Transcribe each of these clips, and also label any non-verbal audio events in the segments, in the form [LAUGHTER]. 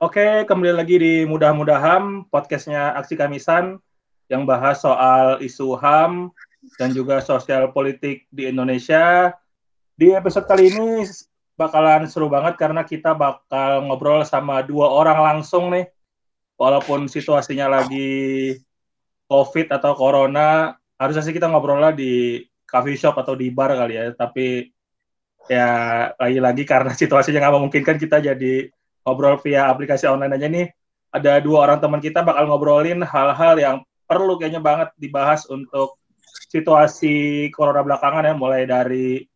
Oke, kembali lagi di Mudah-Mudahan, podcastnya Aksi Kamisan yang bahas soal isu HAM dan juga sosial politik di Indonesia. Di episode kali ini bakalan seru banget karena kita bakal ngobrol sama dua orang langsung nih. Walaupun situasinya lagi COVID atau Corona, harusnya sih kita ngobrolnya di coffee shop atau di bar kali ya. Tapi ya lagi-lagi karena [LAUGHS] situasinya nggak memungkinkan kita jadi ngobrol via aplikasi online aja nih. Ada dua orang teman kita bakal ngobrolin hal-hal yang perlu kayaknya banget dibahas untuk situasi corona belakangan ya, mulai dari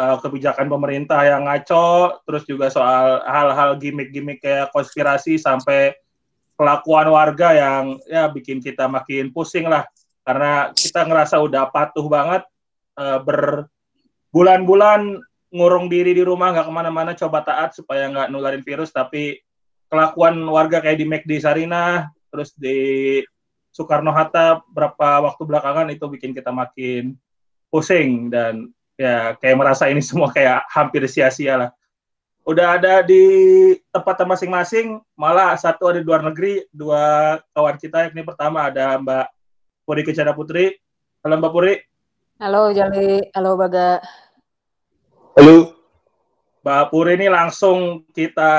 uh, kebijakan pemerintah yang ngaco, terus juga soal hal-hal gimmick-gimmick kayak konspirasi sampai kelakuan warga yang ya bikin kita makin pusing lah karena kita ngerasa udah patuh banget uh, berbulan-bulan ngurung diri di rumah nggak ke mana-mana coba taat supaya nggak nularin virus. Tapi kelakuan warga kayak di McD Sarina terus di Soekarno Hatta berapa waktu belakangan itu bikin kita makin pusing dan ya kayak merasa ini semua kayak hampir sia-sia lah. Udah ada di tempat masing-masing malah satu ada di luar negeri dua kawan kita. Ini pertama ada Mbak Puri Kencana Putri. Halo Mbak Puri. Halo Jali. Halo Baga Halo. Mbak Puri ini langsung kita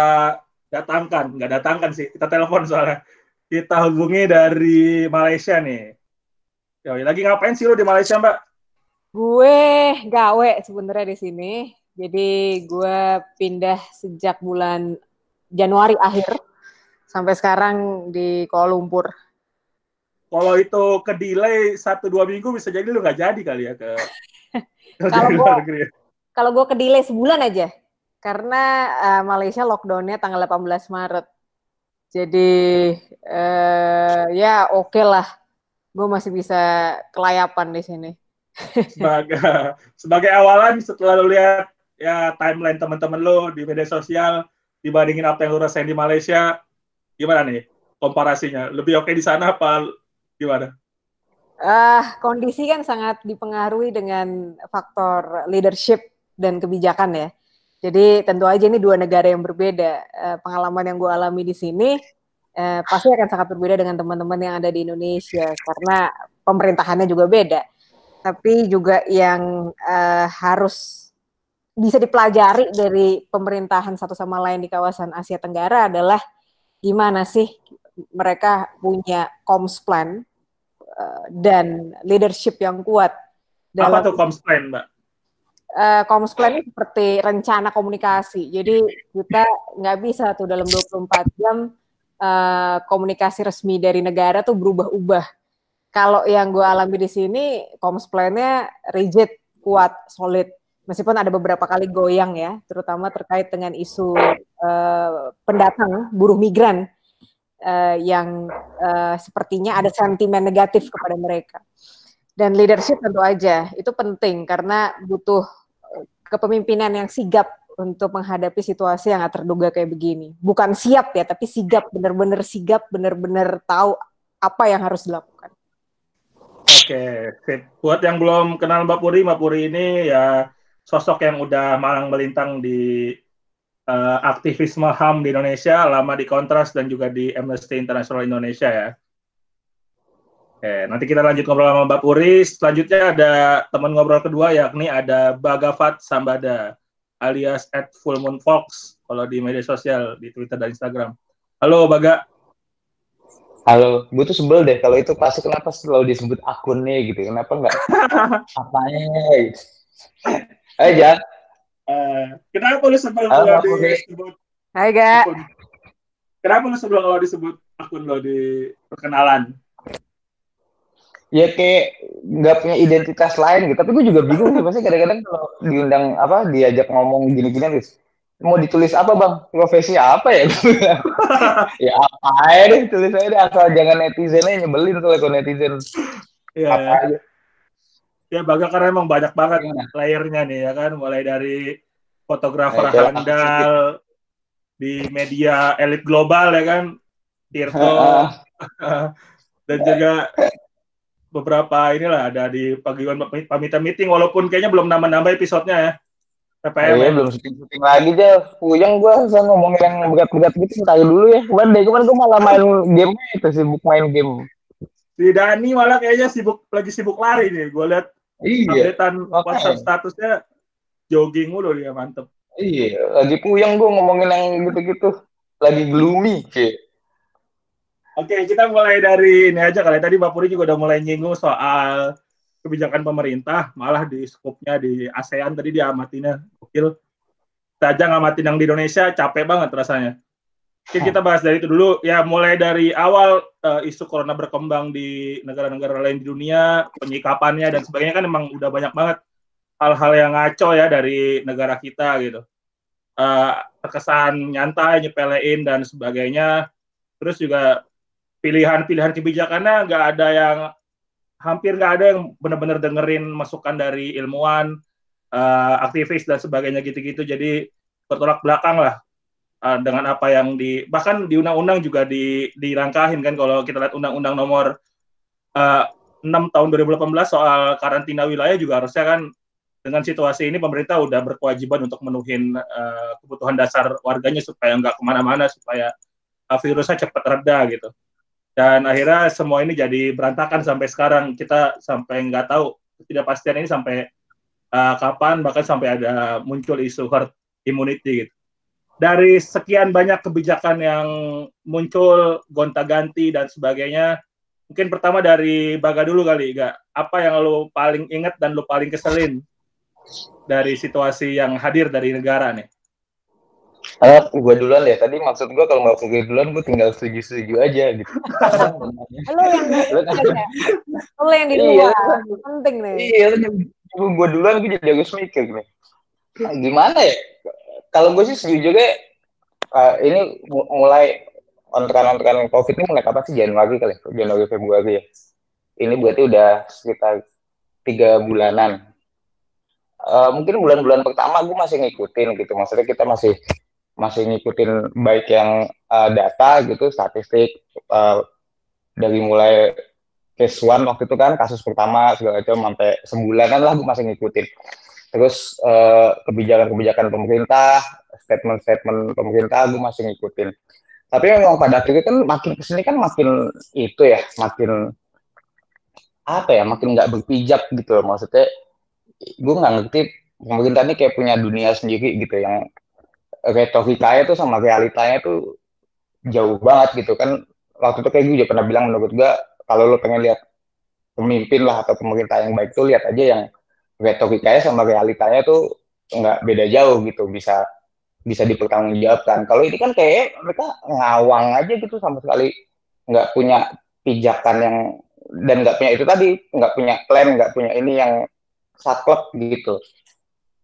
datangkan, nggak datangkan sih, kita telepon soalnya. Kita hubungi dari Malaysia nih. Ya, lagi ngapain sih lo di Malaysia, Mbak? Gue gawe sebenarnya di sini. Jadi gue pindah sejak bulan Januari akhir sampai sekarang di Kuala Lumpur. Kalau itu ke delay satu dua minggu bisa jadi lu nggak jadi kali ya ke. [LAUGHS] Ya? Kalau gue ke delay sebulan aja karena uh, Malaysia lockdownnya tanggal 18 Maret. Jadi uh, ya oke okay lah, gue masih bisa kelayapan di sini. sebagai sebagai awalan setelah lo lihat ya timeline teman-teman lo di media sosial dibandingin apa yang lo rasain di Malaysia, gimana nih komparasinya? Lebih oke okay di sana apa gimana? Uh, kondisi kan sangat dipengaruhi dengan faktor leadership dan kebijakan ya. Jadi tentu aja ini dua negara yang berbeda. Uh, pengalaman yang gue alami di sini uh, pasti akan sangat berbeda dengan teman-teman yang ada di Indonesia karena pemerintahannya juga beda. Tapi juga yang uh, harus bisa dipelajari dari pemerintahan satu sama lain di kawasan Asia Tenggara adalah gimana sih mereka punya comms plan uh, dan leadership yang kuat. Dalam, Apa tuh comms plan, Mbak? Uh, comms plan seperti rencana komunikasi. Jadi kita nggak bisa tuh dalam 24 jam uh, komunikasi resmi dari negara tuh berubah-ubah. Kalau yang gue alami di sini, comms plan-nya rigid, kuat, solid. Meskipun ada beberapa kali goyang ya, terutama terkait dengan isu uh, pendatang, buruh migran, uh, yang uh, sepertinya ada sentimen negatif kepada mereka. Dan leadership tentu aja, itu penting karena butuh kepemimpinan yang sigap untuk menghadapi situasi yang gak terduga kayak begini. Bukan siap ya, tapi sigap, bener-bener sigap, bener-bener tahu apa yang harus dilakukan. Oke, okay. buat yang belum kenal Mbak Puri, Mbak Puri ini ya sosok yang udah malang melintang di uh, aktivisme HAM di Indonesia, lama di Kontras dan juga di Amnesty International Indonesia ya. Oke, nanti kita lanjut ngobrol sama Mbak Puri. Selanjutnya ada teman ngobrol kedua yakni ada Bagavat Sambada alias at Full Moon Fox kalau di media sosial di Twitter dan Instagram. Halo Baga. Halo, gue tuh sebel deh kalau itu pasti kenapa selalu disebut akunnya gitu. Kenapa enggak [LAUGHS] apanya gitu. Ayo Jan. Uh, kenapa lu sebel kalau disebut Hai Ga. Kenapa lu sebel kalau disebut akun lo di perkenalan? Ya kayak nggak punya identitas lain gitu. Tapi gue juga bingung sih, pasti kadang-kadang kalau diundang apa diajak ngomong gini-gini terus mau ditulis apa bang? Profesi apa ya? [LAUGHS] ya apa aja deh tulis aja deh asal jangan netizennya nyebelin tuh kalau netizen. Iya. Apa ya. aja. Ya baga karena emang banyak banget ya. layernya nih ya kan, mulai dari fotografer ya, handal di media elit global ya kan, Tirto [LAUGHS] [LAUGHS] dan juga beberapa inilah ada di pagi pamitan meeting walaupun kayaknya belum nambah-nambah episodenya ya. PPM iya, ya. belum syuting-syuting lagi deh. Puyeng gue saya ngomongin yang berat-berat gitu ntar dulu ya. Kemarin deh kemarin gue malah main game itu sibuk main game. Si Dani malah kayaknya sibuk lagi sibuk lari nih. Gue lihat iya. updatean WhatsApp statusnya jogging mulu dia mantep. Iya, lagi puyeng gue ngomongin yang gitu-gitu. Lagi gloomy. Oke, Oke, kita mulai dari ini aja kali. Tadi Mbak Puri juga udah mulai nyinggung soal kebijakan pemerintah, malah di skupnya di ASEAN tadi diamatinya. Gokil. Saja ngamatin yang di Indonesia capek banget rasanya. Oke, kita bahas dari itu dulu. Ya, mulai dari awal uh, isu corona berkembang di negara-negara lain di dunia, penyikapannya dan sebagainya kan memang udah banyak banget hal-hal yang ngaco ya dari negara kita gitu. Uh, terkesan nyantai, nyepelein dan sebagainya. Terus juga pilihan-pilihan kebijakannya nggak ada yang hampir nggak ada yang benar-benar dengerin masukan dari ilmuwan, uh, aktivis dan sebagainya gitu-gitu. Jadi bertolak belakang lah uh, dengan apa yang di bahkan di undang-undang juga di dirangkahin kan kalau kita lihat undang-undang nomor uh, 6 tahun 2018 soal karantina wilayah juga harusnya kan dengan situasi ini pemerintah udah berkewajiban untuk menuhin uh, kebutuhan dasar warganya supaya nggak ke mana-mana supaya uh, virusnya cepat reda gitu dan akhirnya semua ini jadi berantakan sampai sekarang. Kita sampai nggak tahu ketidakpastian ini sampai uh, kapan bahkan sampai ada muncul isu herd immunity gitu. Dari sekian banyak kebijakan yang muncul gonta-ganti dan sebagainya mungkin pertama dari Baga dulu kali gak apa yang lo paling ingat dan lo paling keselin dari situasi yang hadir dari negara nih? Ah, gue duluan ya. Tadi maksud gue kalau nggak pergi duluan, gue tinggal setuju-setuju aja gitu. Lo yang lo yang di luar, iya, penting nih. Iya, gue duluan gue jadi harus mikir nih. Nah, gimana ya? Kalau gue sih sejujurnya uh, ini mulai ontran-ontran COVID ini mulai kapan sih Januari kali? Januari Februari ya. Ini berarti udah sekitar tiga bulanan uh, mungkin bulan-bulan pertama gue masih ngikutin gitu maksudnya kita masih masih ngikutin baik yang uh, data gitu statistik uh, dari mulai case one waktu itu kan kasus pertama segala macam sampai sebulanan lah gue masih ngikutin. Terus kebijakan-kebijakan pemerintah statement-statement pemerintah gue masih ngikutin. Tapi memang pada akhirnya kan makin ke sini kan makin itu ya makin apa ya makin nggak berpijak gitu maksudnya gue nggak ngerti pemerintah ini kayak punya dunia sendiri gitu yang retorikanya tuh sama realitanya tuh jauh banget gitu kan. Waktu itu kayak gue juga pernah bilang menurut gue kalau lo pengen lihat pemimpin lah atau pemerintah yang baik tuh lihat aja yang retorikanya sama realitanya tuh nggak beda jauh gitu bisa bisa dipertanggungjawabkan. Kalau ini kan kayak mereka ngawang aja gitu sama sekali nggak punya pijakan yang dan nggak punya itu tadi nggak punya plan nggak punya ini yang saklek gitu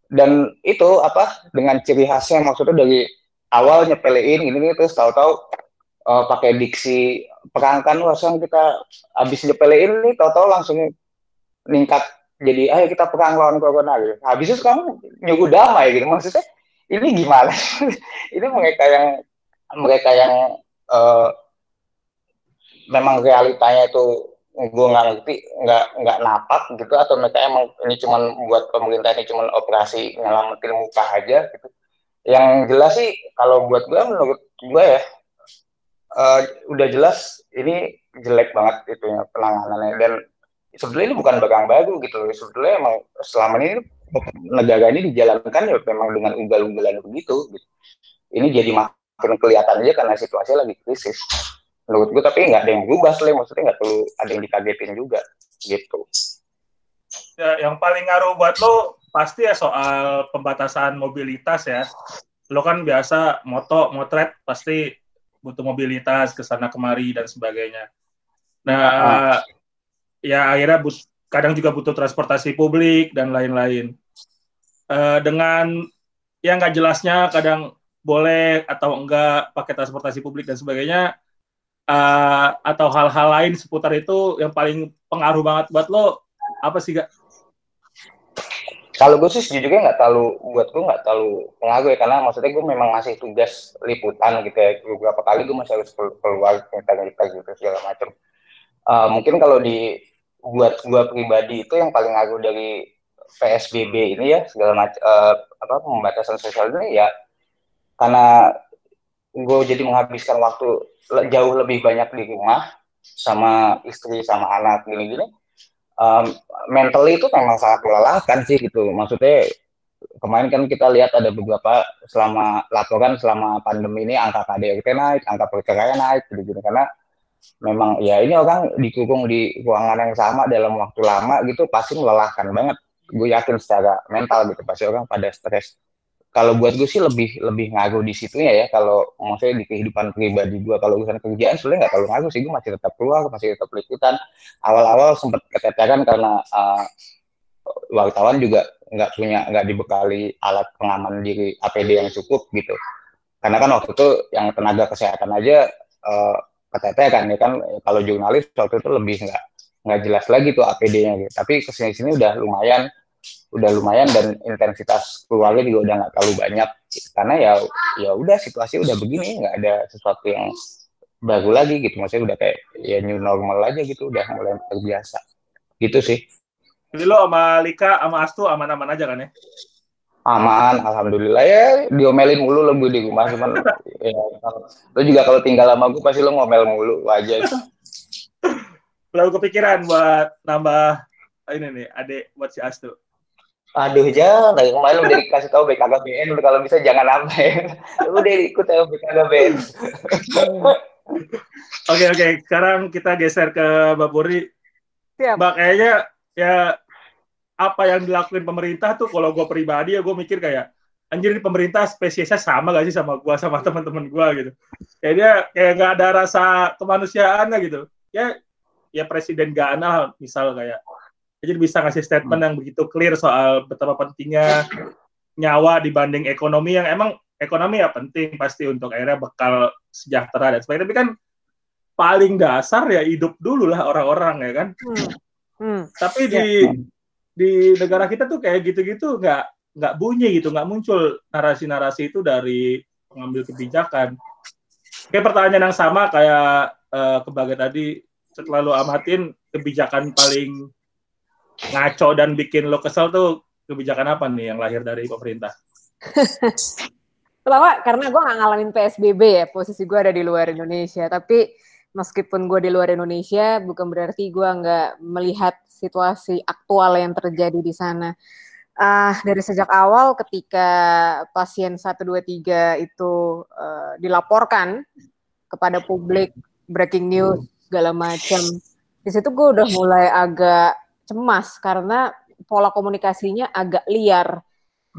dan itu apa dengan ciri khasnya maksudnya dari awal nyepelein ini terus tahu-tahu uh, pakai diksi perangkan langsung kita habis nyepelein nih tahu-tahu langsung meningkat jadi ayo kita perang lawan corona gitu. Habis itu kamu nyuguh damai gitu maksudnya ini gimana? [LAUGHS] ini mereka yang mereka yang uh, memang realitanya itu gue nggak ngerti nggak nggak napak gitu atau mereka emang ini cuma buat pemerintah ini cuma operasi nyelamatin muka aja gitu. Yang jelas sih kalau buat gue menurut gue ya uh, udah jelas ini jelek banget itu ya penanganannya. Dan sebetulnya ini bukan barang baru gitu. Sebetulnya emang selama ini negara ini dijalankan ya memang dengan ugal-ugalan begitu gitu. ini jadi makin kelihatan aja karena situasinya lagi krisis menurut gue tapi nggak ada yang berubah sih maksudnya nggak perlu ada yang dikagetin juga gitu. Ya, yang paling ngaruh buat lo pasti ya soal pembatasan mobilitas ya. Lo kan biasa moto motret pasti butuh mobilitas ke sana kemari dan sebagainya. Nah ah. ya akhirnya but, kadang juga butuh transportasi publik dan lain-lain. Uh, dengan yang nggak jelasnya kadang boleh atau enggak pakai transportasi publik dan sebagainya uh, atau hal-hal lain seputar itu yang paling pengaruh banget buat lo apa sih gak? Kalau gue sih sejujurnya nggak terlalu buat gue nggak terlalu pengaruh ya karena maksudnya gue memang masih tugas liputan gitu ya beberapa kali gue masih harus keluar cerita cerita gitu segala macam. Uh, mungkin kalau di buat gue pribadi itu yang paling ngaruh dari PSBB ini ya segala macam uh, apa pembatasan sosial ini ya karena gue jadi menghabiskan waktu jauh lebih banyak di rumah sama istri sama anak gini-gini. Um, mentally itu memang sangat melelahkan sih gitu. Maksudnya kemarin kan kita lihat ada beberapa selama laporan selama pandemi ini angka KDRT naik angka perceraian naik gitu-gitu karena memang ya ini orang dikurung di ruangan yang sama dalam waktu lama gitu pasti melelahkan banget. Gue yakin secara mental gitu pasti orang pada stres kalau buat gue sih lebih lebih ngaruh di situnya ya. Kalau maksudnya di kehidupan pribadi gue kalau urusan kerjaan sebenarnya nggak terlalu ngaruh sih. Gue masih tetap keluar masih tetap liputan. Awal-awal sempat keteteran karena uh, wartawan juga nggak punya nggak dibekali alat pengaman diri APD yang cukup gitu. Karena kan waktu itu yang tenaga kesehatan aja uh, keteteran ya kan. Kalau jurnalis waktu itu lebih nggak nggak jelas lagi tuh APD-nya gitu. tapi ke sini sini udah lumayan udah lumayan dan intensitas keluarga juga udah nggak terlalu banyak. Karena ya ya udah situasi udah begini nggak ada sesuatu yang baru lagi gitu. Maksudnya udah kayak ya new normal aja gitu udah mulai terbiasa gitu sih. Jadi lo sama Lika sama Astu aman-aman aja kan ya? Aman alhamdulillah. Ya diomelin mulu lo di rumah cuman [LAUGHS] ya, lo juga kalau tinggal sama gue pasti lo ngomel mulu wajar. [LAUGHS] Lalu kepikiran buat nambah ini nih adik buat si Astu Aduh jangan, kemarin udah dikasih tahu BKKBN, udah kalau bisa jangan nambahin. [LAUGHS] udah ikut ya BKKBN. [LAUGHS] Oke oke, sekarang kita geser ke Mbak Puri. Siap. Mbak kayaknya ya apa yang dilakukan pemerintah tuh kalau gue pribadi ya gue mikir kayak anjir ini pemerintah spesiesnya sama gak sih sama gue sama [LAUGHS] teman-teman gue gitu. Kayak dia kayak nggak ada rasa kemanusiaan gitu. Ya ya presiden Ghana misal kayak jadi bisa ngasih statement yang begitu clear soal betapa pentingnya nyawa dibanding ekonomi yang emang ekonomi ya penting pasti untuk akhirnya bekal sejahtera dan sebagainya. Tapi kan paling dasar ya hidup dulu lah orang-orang ya kan. Hmm. Hmm. Tapi di ya. di negara kita tuh kayak gitu-gitu nggak nggak bunyi gitu, nggak muncul narasi-narasi itu dari pengambil kebijakan. Kayak pertanyaan yang sama kayak uh, kebagai tadi setelah lo amatin kebijakan paling ngaco dan bikin lo kesel tuh kebijakan apa nih yang lahir dari pemerintah? [LAUGHS] Pertama karena gue gak ngalamin PSBB ya, posisi gue ada di luar Indonesia. Tapi meskipun gue di luar Indonesia, bukan berarti gue nggak melihat situasi aktual yang terjadi di sana. Uh, dari sejak awal ketika pasien 123 itu uh, dilaporkan kepada publik, breaking news, segala macam, di situ gue udah mulai agak cemas karena pola komunikasinya agak liar.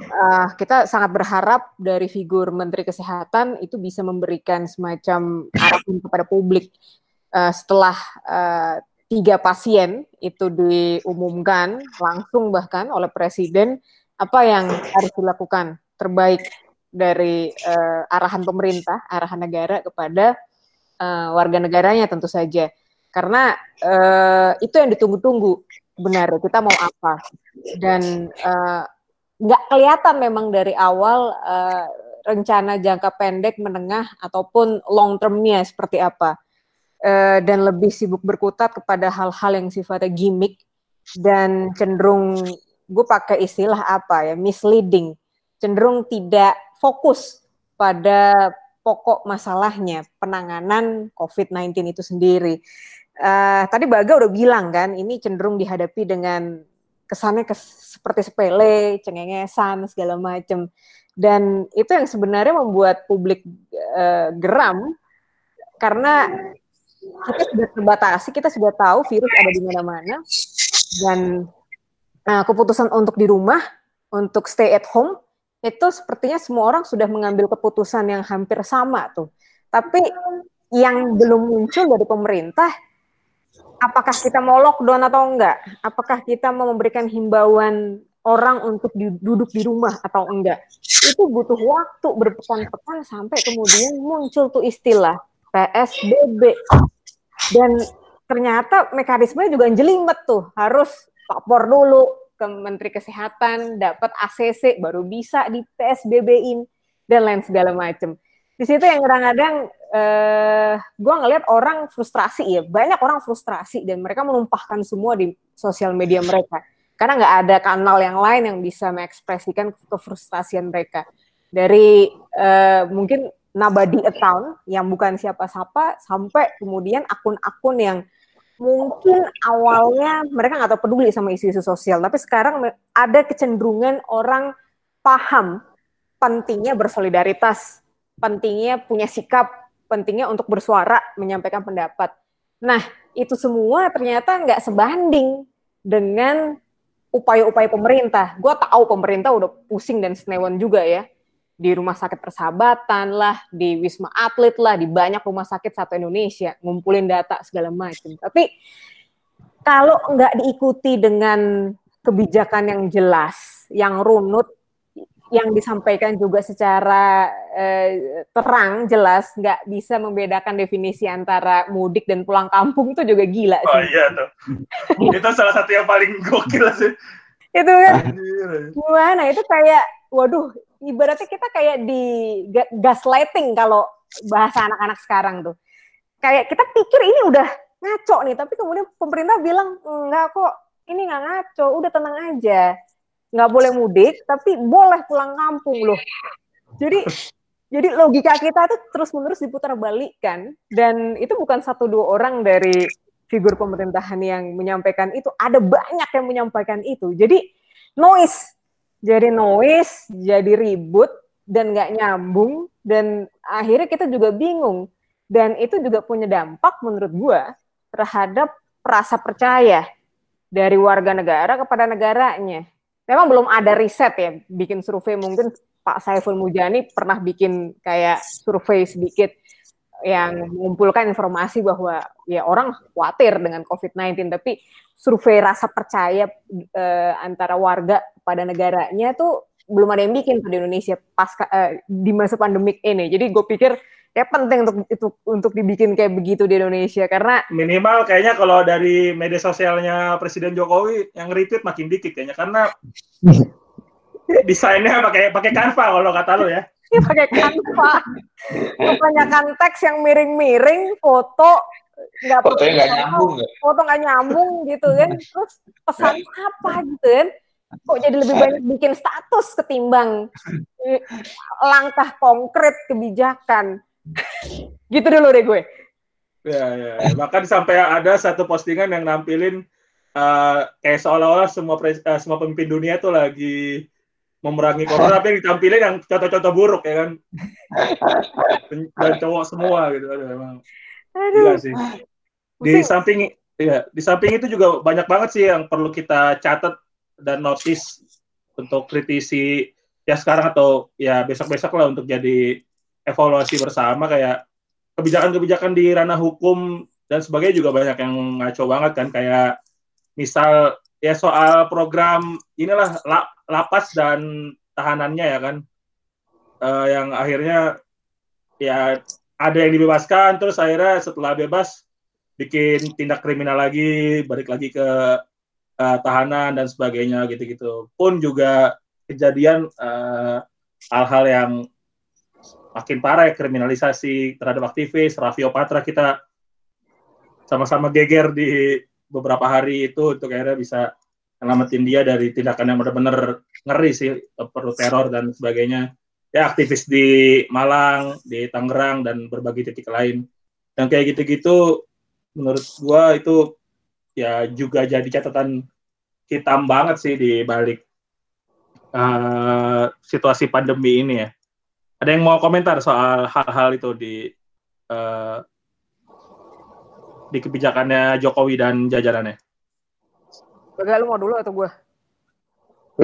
Uh, kita sangat berharap dari figur Menteri Kesehatan itu bisa memberikan semacam arahan kepada publik uh, setelah uh, tiga pasien itu diumumkan langsung bahkan oleh Presiden apa yang harus dilakukan terbaik dari uh, arahan pemerintah, arahan negara kepada uh, warga negaranya tentu saja karena uh, itu yang ditunggu-tunggu benar kita mau apa? Dan uh, nggak kelihatan memang dari awal uh, rencana jangka pendek menengah ataupun long termnya seperti apa. Uh, dan lebih sibuk berkutat kepada hal-hal yang sifatnya gimmick dan cenderung gue pakai istilah apa ya misleading. Cenderung tidak fokus pada pokok masalahnya penanganan COVID-19 itu sendiri uh, tadi Baga udah bilang kan, ini cenderung dihadapi dengan kesannya kes, seperti sepele, cengengesan segala macam. Dan itu yang sebenarnya membuat publik uh, geram karena kita sudah terbatasi, kita sudah tahu virus ada di mana-mana dan uh, keputusan untuk di rumah, untuk stay at home itu sepertinya semua orang sudah mengambil keputusan yang hampir sama tuh. Tapi yang belum muncul dari pemerintah apakah kita mau lockdown atau enggak? Apakah kita mau memberikan himbauan orang untuk duduk di rumah atau enggak? Itu butuh waktu berpekan-pekan sampai kemudian muncul tuh istilah PSBB. Dan ternyata mekanismenya juga jelimet tuh, harus lapor dulu ke Menteri Kesehatan, dapat ACC baru bisa di PSBB-in dan lain segala macam. Di situ yang kadang-kadang eh, gue ngeliat orang frustrasi ya banyak orang frustrasi dan mereka menumpahkan semua di sosial media mereka. Karena nggak ada kanal yang lain yang bisa mengekspresikan kefrustasian mereka. Dari uh, mungkin nabadi account yang bukan siapa-siapa sampai kemudian akun-akun yang mungkin awalnya mereka nggak tahu peduli sama isu-isu sosial. Tapi sekarang ada kecenderungan orang paham pentingnya bersolidaritas pentingnya punya sikap pentingnya untuk bersuara menyampaikan pendapat nah itu semua ternyata nggak sebanding dengan upaya-upaya pemerintah. Gue tahu pemerintah udah pusing dan senewan juga ya di rumah sakit persahabatan lah, di wisma atlet lah, di banyak rumah sakit satu Indonesia ngumpulin data segala macam. Tapi kalau nggak diikuti dengan kebijakan yang jelas, yang runut, yang disampaikan juga secara eh, terang, jelas, nggak bisa membedakan definisi antara mudik dan pulang kampung itu juga gila sih. Oh iya tuh. [LAUGHS] itu salah satu yang paling gokil sih. itu kan gimana? Itu kayak, waduh, ibaratnya kita kayak di gaslighting kalau bahasa anak-anak sekarang tuh. Kayak kita pikir ini udah ngaco nih, tapi kemudian pemerintah bilang enggak kok, ini nggak ngaco, udah tenang aja. Nggak boleh mudik, tapi boleh pulang kampung loh. Jadi jadi logika kita tuh terus-menerus diputar balikkan dan itu bukan satu dua orang dari figur pemerintahan yang menyampaikan itu, ada banyak yang menyampaikan itu. Jadi noise jadi noise, jadi ribut dan nggak nyambung dan akhirnya kita juga bingung dan itu juga punya dampak menurut gua terhadap rasa percaya dari warga negara kepada negaranya. Memang belum ada riset ya bikin survei mungkin Pak Saiful Mujani pernah bikin kayak survei sedikit yang mengumpulkan informasi bahwa ya orang khawatir dengan COVID-19, tapi survei rasa percaya eh, antara warga pada negaranya tuh belum ada yang bikin di Indonesia pas eh, di masa pandemik ini. Jadi gue pikir ya penting untuk itu untuk dibikin kayak begitu di Indonesia. Karena minimal kayaknya kalau dari media sosialnya Presiden Jokowi yang retweet makin dikit kayaknya. Karena [LAUGHS] desainnya pakai pakai Canva kalau kata lo ya. Iya pakai Canva. Kebanyakan teks yang miring-miring, foto nggak fotonya nggak nyambung foto nggak nyambung gitu kan. Terus pesan apa gitu kan? Kok jadi lebih banyak bikin status ketimbang langkah konkret kebijakan gitu dulu deh gue. Ya ya bahkan sampai ada satu postingan yang nampilin uh, kayak seolah-olah semua pres, uh, semua pemimpin dunia tuh lagi memerangi [LAUGHS] corona tapi ditampilin yang contoh-contoh buruk ya kan? Dan cowok semua gitu. Aduh emang. Aduh. sih. Di samping ya di samping itu juga banyak banget sih yang perlu kita catat dan notice untuk kritisi ya sekarang atau ya besok-besok lah untuk jadi evaluasi bersama kayak kebijakan-kebijakan di ranah hukum dan sebagainya juga banyak yang ngaco banget kan kayak misal ya soal program inilah lapas dan tahanannya ya kan. Uh, yang akhirnya ya ada yang dibebaskan terus akhirnya setelah bebas bikin tindak kriminal lagi balik lagi ke uh, tahanan dan sebagainya gitu-gitu. Pun juga kejadian eh, hal-hal yang makin parah ya kriminalisasi terhadap aktivis Raffio Patra kita sama-sama geger di beberapa hari itu untuk akhirnya bisa nyelamatin dia dari tindakan yang benar-benar ngeri sih perlu teror dan sebagainya. Ya aktivis di Malang di Tangerang dan berbagai titik lain. Yang kayak gitu-gitu menurut gua itu ya juga jadi catatan hitam banget sih di balik uh, situasi pandemi ini ya ada yang mau komentar soal hal-hal itu di uh, di kebijakannya Jokowi dan jajarannya? Enggak, lu mau dulu atau gue?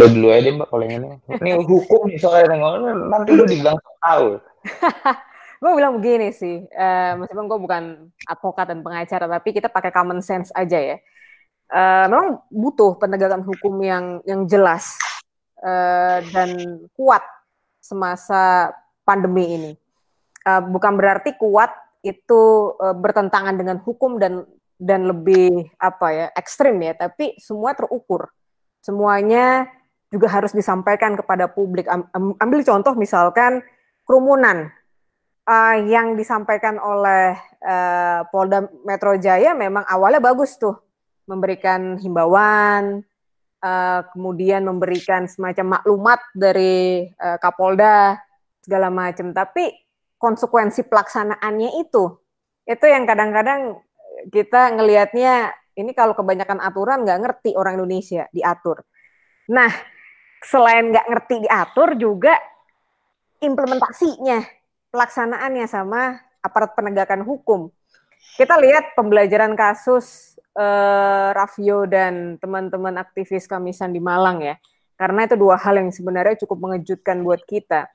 Lu dulu aja mbak kalau ini. Ini hukum nih soalnya nanti lu dibilang tahu. [LAUGHS] gue bilang begini sih, uh, meskipun gue bukan advokat dan pengacara, tapi kita pakai common sense aja ya. Uh, memang butuh penegakan hukum yang yang jelas uh, dan kuat semasa pandemi ini. Uh, bukan berarti kuat itu uh, bertentangan dengan hukum dan dan lebih apa ya ekstrim ya, tapi semua terukur. Semuanya juga harus disampaikan kepada publik. Ambil contoh misalkan kerumunan uh, yang disampaikan oleh uh, Polda Metro Jaya memang awalnya bagus tuh memberikan himbauan kemudian memberikan semacam maklumat dari Kapolda segala macam. Tapi konsekuensi pelaksanaannya itu, itu yang kadang-kadang kita ngelihatnya ini kalau kebanyakan aturan nggak ngerti orang Indonesia diatur. Nah, selain nggak ngerti diatur juga implementasinya, pelaksanaannya sama aparat penegakan hukum. Kita lihat pembelajaran kasus uh, Raffio dan teman-teman aktivis Kamisan di Malang ya. Karena itu dua hal yang sebenarnya cukup mengejutkan buat kita.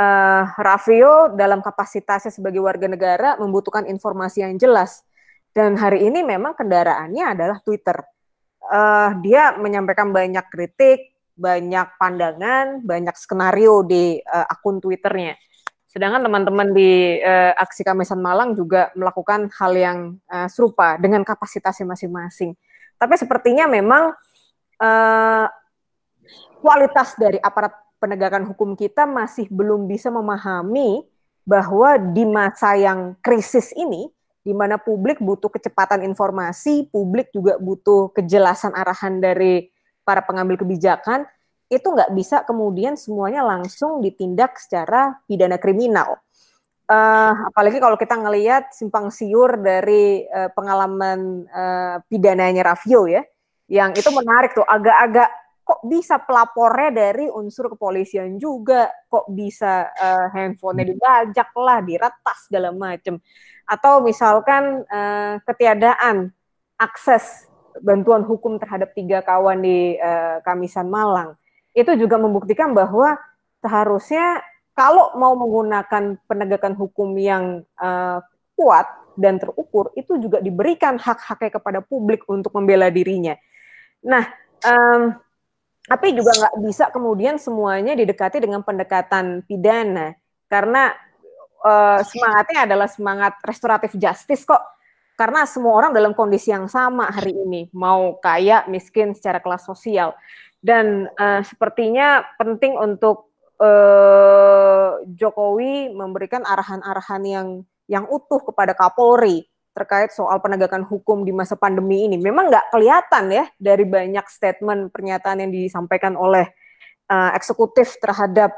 Uh, Raffio dalam kapasitasnya sebagai warga negara membutuhkan informasi yang jelas. Dan hari ini memang kendaraannya adalah Twitter. Uh, dia menyampaikan banyak kritik, banyak pandangan, banyak skenario di uh, akun Twitternya. Sedangkan teman-teman di uh, aksi Kamisan Malang juga melakukan hal yang uh, serupa dengan kapasitasnya masing-masing. Tapi sepertinya memang uh, kualitas dari aparat penegakan hukum kita masih belum bisa memahami bahwa di masa yang krisis ini, di mana publik butuh kecepatan informasi, publik juga butuh kejelasan arahan dari para pengambil kebijakan, itu nggak bisa kemudian semuanya langsung ditindak secara pidana kriminal. Uh, apalagi kalau kita ngelihat simpang siur dari uh, pengalaman uh, pidananya Raffio ya, yang itu menarik tuh, agak-agak kok bisa pelapornya dari unsur kepolisian juga, kok bisa uh, handphonenya dibajak lah, diretas segala macam, atau misalkan uh, ketiadaan akses bantuan hukum terhadap tiga kawan di uh, Kamisan Malang. Itu juga membuktikan bahwa seharusnya kalau mau menggunakan penegakan hukum yang uh, kuat dan terukur itu juga diberikan hak-haknya kepada publik untuk membela dirinya. Nah, um, tapi juga nggak bisa kemudian semuanya didekati dengan pendekatan pidana. Karena uh, semangatnya adalah semangat restoratif justice kok. Karena semua orang dalam kondisi yang sama hari ini, mau kaya, miskin, secara kelas sosial. Dan uh, sepertinya penting untuk uh, Jokowi memberikan arahan-arahan yang yang utuh kepada Kapolri terkait soal penegakan hukum di masa pandemi ini. Memang nggak kelihatan ya dari banyak statement pernyataan yang disampaikan oleh uh, eksekutif terhadap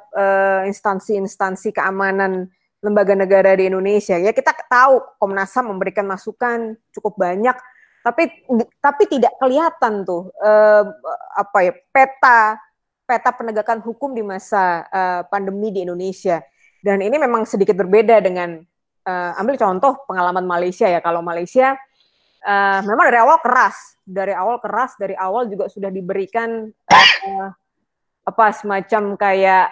instansi-instansi uh, keamanan lembaga negara di Indonesia. Ya kita tahu Komnas HAM memberikan masukan cukup banyak tapi tapi tidak kelihatan tuh uh, apa ya peta peta penegakan hukum di masa uh, pandemi di Indonesia dan ini memang sedikit berbeda dengan uh, ambil contoh pengalaman Malaysia ya. Kalau Malaysia uh, memang dari awal keras. Dari awal keras dari awal juga sudah diberikan uh, apa semacam kayak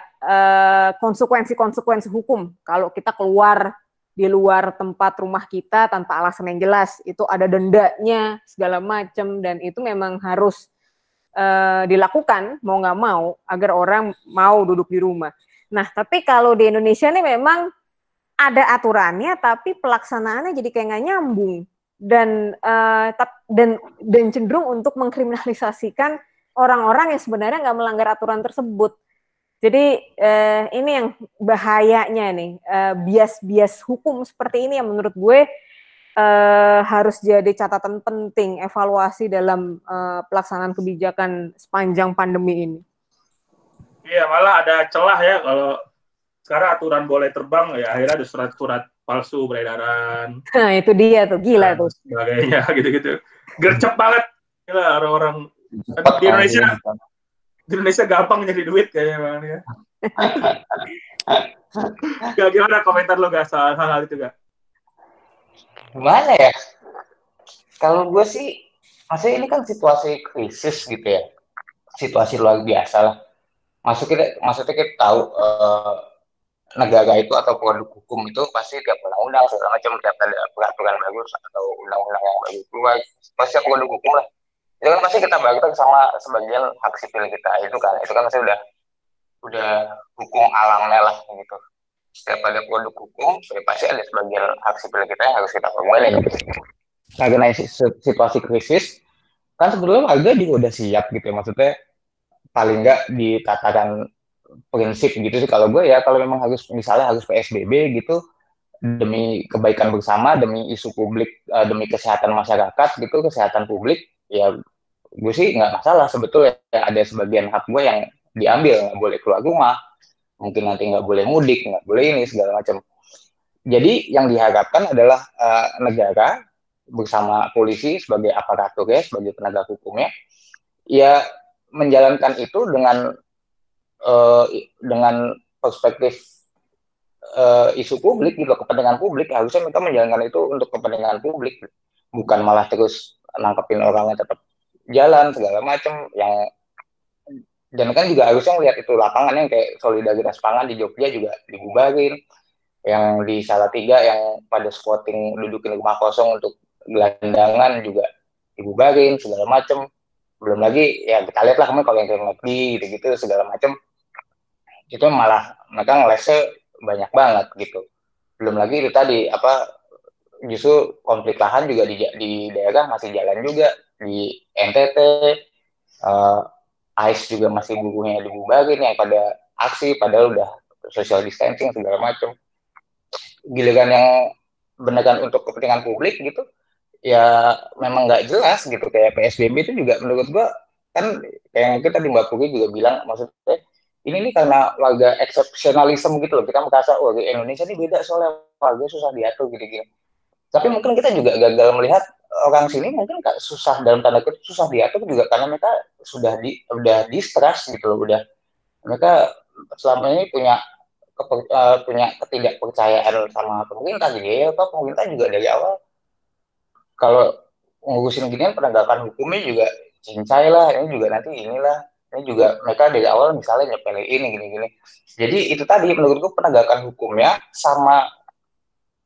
konsekuensi-konsekuensi uh, hukum. Kalau kita keluar di luar tempat rumah kita tanpa alasan yang jelas itu ada dendanya segala macam. Dan itu memang harus uh, dilakukan mau nggak mau agar orang mau duduk di rumah. Nah tapi kalau di Indonesia ini memang ada aturannya tapi pelaksanaannya jadi kayak nggak nyambung dan uh, dan dan cenderung untuk mengkriminalisasikan orang-orang yang sebenarnya nggak melanggar aturan tersebut. Jadi eh, ini yang bahayanya nih eh, bias-bias hukum seperti ini yang menurut gue eh, harus jadi catatan penting evaluasi dalam eh, pelaksanaan kebijakan sepanjang pandemi ini. Iya malah ada celah ya kalau sekarang aturan boleh terbang ya akhirnya ada surat-surat palsu beredaran. Nah itu dia tuh gila tuh. Sebagainya [LAUGHS] gitu-gitu. Gercep banget gila orang-orang di Indonesia di Indonesia gampang nyari duit kayaknya bang ya. [LAUGHS] gak gimana komentar lo gak soal hal-hal itu gak? Gimana ya? Kalau gue sih, maksudnya ini kan situasi krisis gitu ya, situasi luar biasa lah. Kita, maksudnya kita tahu uh, negara itu atau produk hukum itu pasti tiap undang-undang segala macam tiap ada peraturan bagus atau undang-undang yang baru keluar pasti produk hukum lah. Itu kan pasti kita bagi sama sebagian hak sipil kita itu kan. Itu kan pasti udah udah hukum alamnya lah gitu. Setiap ada produk hukum ya pasti ada sebagian hak sipil kita yang harus kita permuin gitu. nah karena situasi krisis kan sebetulnya warga juga udah siap gitu ya. Maksudnya paling enggak ditatakan prinsip gitu sih. Kalau gue ya kalau memang harus misalnya harus PSBB gitu demi kebaikan bersama demi isu publik eh, demi kesehatan masyarakat gitu kesehatan publik ya gue sih nggak masalah sebetulnya. Ada sebagian hak gue yang diambil nggak boleh keluar rumah. Mungkin nanti nggak boleh mudik nggak boleh ini segala macam. Jadi yang diharapkan adalah uh, negara bersama polisi sebagai aparatur ya sebagai penegak hukumnya ya menjalankan itu dengan uh, dengan perspektif uh, isu publik gitu kepentingan publik harusnya mereka menjalankan itu untuk kepentingan publik. Bukan malah terus nangkepin orang yang tetap jalan segala macam yang dan kan juga harusnya ngelihat itu lapangan yang kayak solidaritas pangan di Jogja juga dibubarin yang di Salatiga yang pada squatting dudukin rumah kosong untuk gelandangan juga dibubarin segala macam belum lagi ya kita lihat lah kemarin kalau yang kayak gitu gitu segala macam itu malah mereka ngelesnya banyak banget gitu. Belum lagi itu tadi apa justru konflik lahan juga di, di daerah masih jalan juga. Di NTT uh, ICE juga masih bukunya dibubarin yang pada aksi padahal udah social distancing segala macam giliran yang beneran untuk kepentingan publik gitu ya memang nggak jelas gitu. Kayak PSBB itu juga menurut gua kan kayak kita di Mbak Puri juga bilang maksudnya ini nih karena warga exceptionalism gitu loh. Kita merasa oh Indonesia ini beda soalnya warga susah diatur gitu-gitu. Tapi mungkin kita juga gagal melihat orang sini mungkin gak susah dalam tanda kutip susah diatur juga karena mereka sudah di udah distrust gitu loh udah. Mereka selama ini punya keper, uh, punya ketidakpercayaan sama pemerintah jadi ya. Toh pemerintah juga dari awal kalau ngurusin gini penegakan hukumnya juga cincai lah. Ini juga nanti inilah ini juga mereka dari awal misalnya nyepelin ini gini-gini jadi itu tadi menurutku penegakan hukumnya sama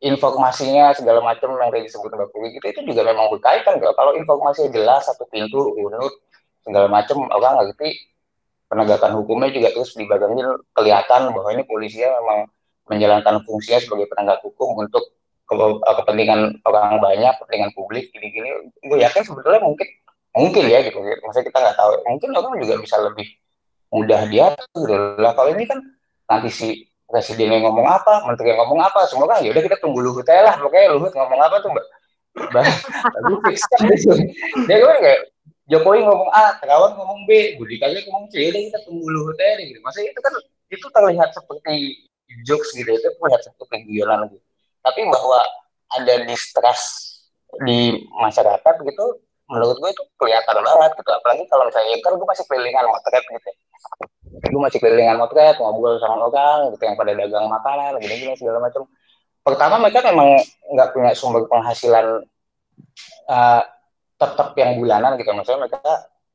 informasinya segala macam yang tadi disebut Mbak Puri itu itu juga memang berkaitan kalau kalau informasinya jelas satu pintu unut segala macam orang ngerti penegakan hukumnya juga terus dibagangin kelihatan bahwa ini polisi memang menjalankan fungsinya sebagai penegak hukum untuk kepentingan orang banyak, kepentingan publik, gini-gini. Gue yakin sebetulnya mungkin mungkin ya gitu. Maksudnya kita nggak tahu. Mungkin orang juga bisa lebih mudah dia gitu. Lah kalau ini kan nanti si presiden yang ngomong apa, menteri yang ngomong apa, semua kan ya udah kita tunggu Luhut aja lah, pokoknya Luhut ngomong apa tuh mbak. Tapi fix kan gitu. Dia kan kayak Jokowi ngomong A, Terawan ngomong B, Budi Karya ngomong C, udah kita tunggu Luhut aja gitu. Maksudnya itu kan itu terlihat seperti jokes gitu, itu terlihat seperti guyonan gitu. Tapi bahwa ada distrust di masyarakat gitu, menurut gue itu kelihatan banget gitu. Apalagi kalau misalnya, kan gue masih kelilingan motret gitu. Gue masih kelilingan motret ngobrol sama orang gitu yang pada dagang makanan gini-gini segala macam. Pertama mereka memang nggak punya sumber penghasilan uh, tetap yang bulanan gitu. Maksudnya mereka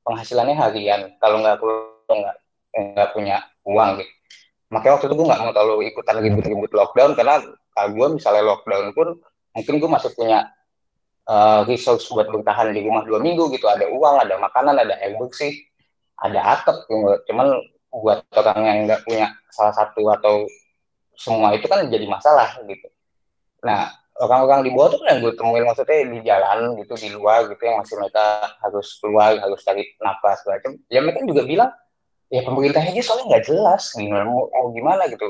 penghasilannya harian. Kalau nggak nggak nggak punya uang gitu. Makanya waktu itu gue nggak mau terlalu ikutan ribut-ribut lockdown karena kalau gue misalnya lockdown pun mungkin gue masih punya uh, resource buat bertahan di rumah dua minggu gitu ada uang ada makanan ada air bersih ada atap gitu. cuman buat orang yang nggak punya salah satu atau semua itu kan jadi masalah gitu. Nah orang-orang di bawah tuh yang gue temuin maksudnya di jalan gitu di luar gitu yang masih mereka harus keluar harus cari nafas macam. Ya mereka juga bilang ya pemerintah aja soalnya nggak jelas gimana mau, mau gimana gitu.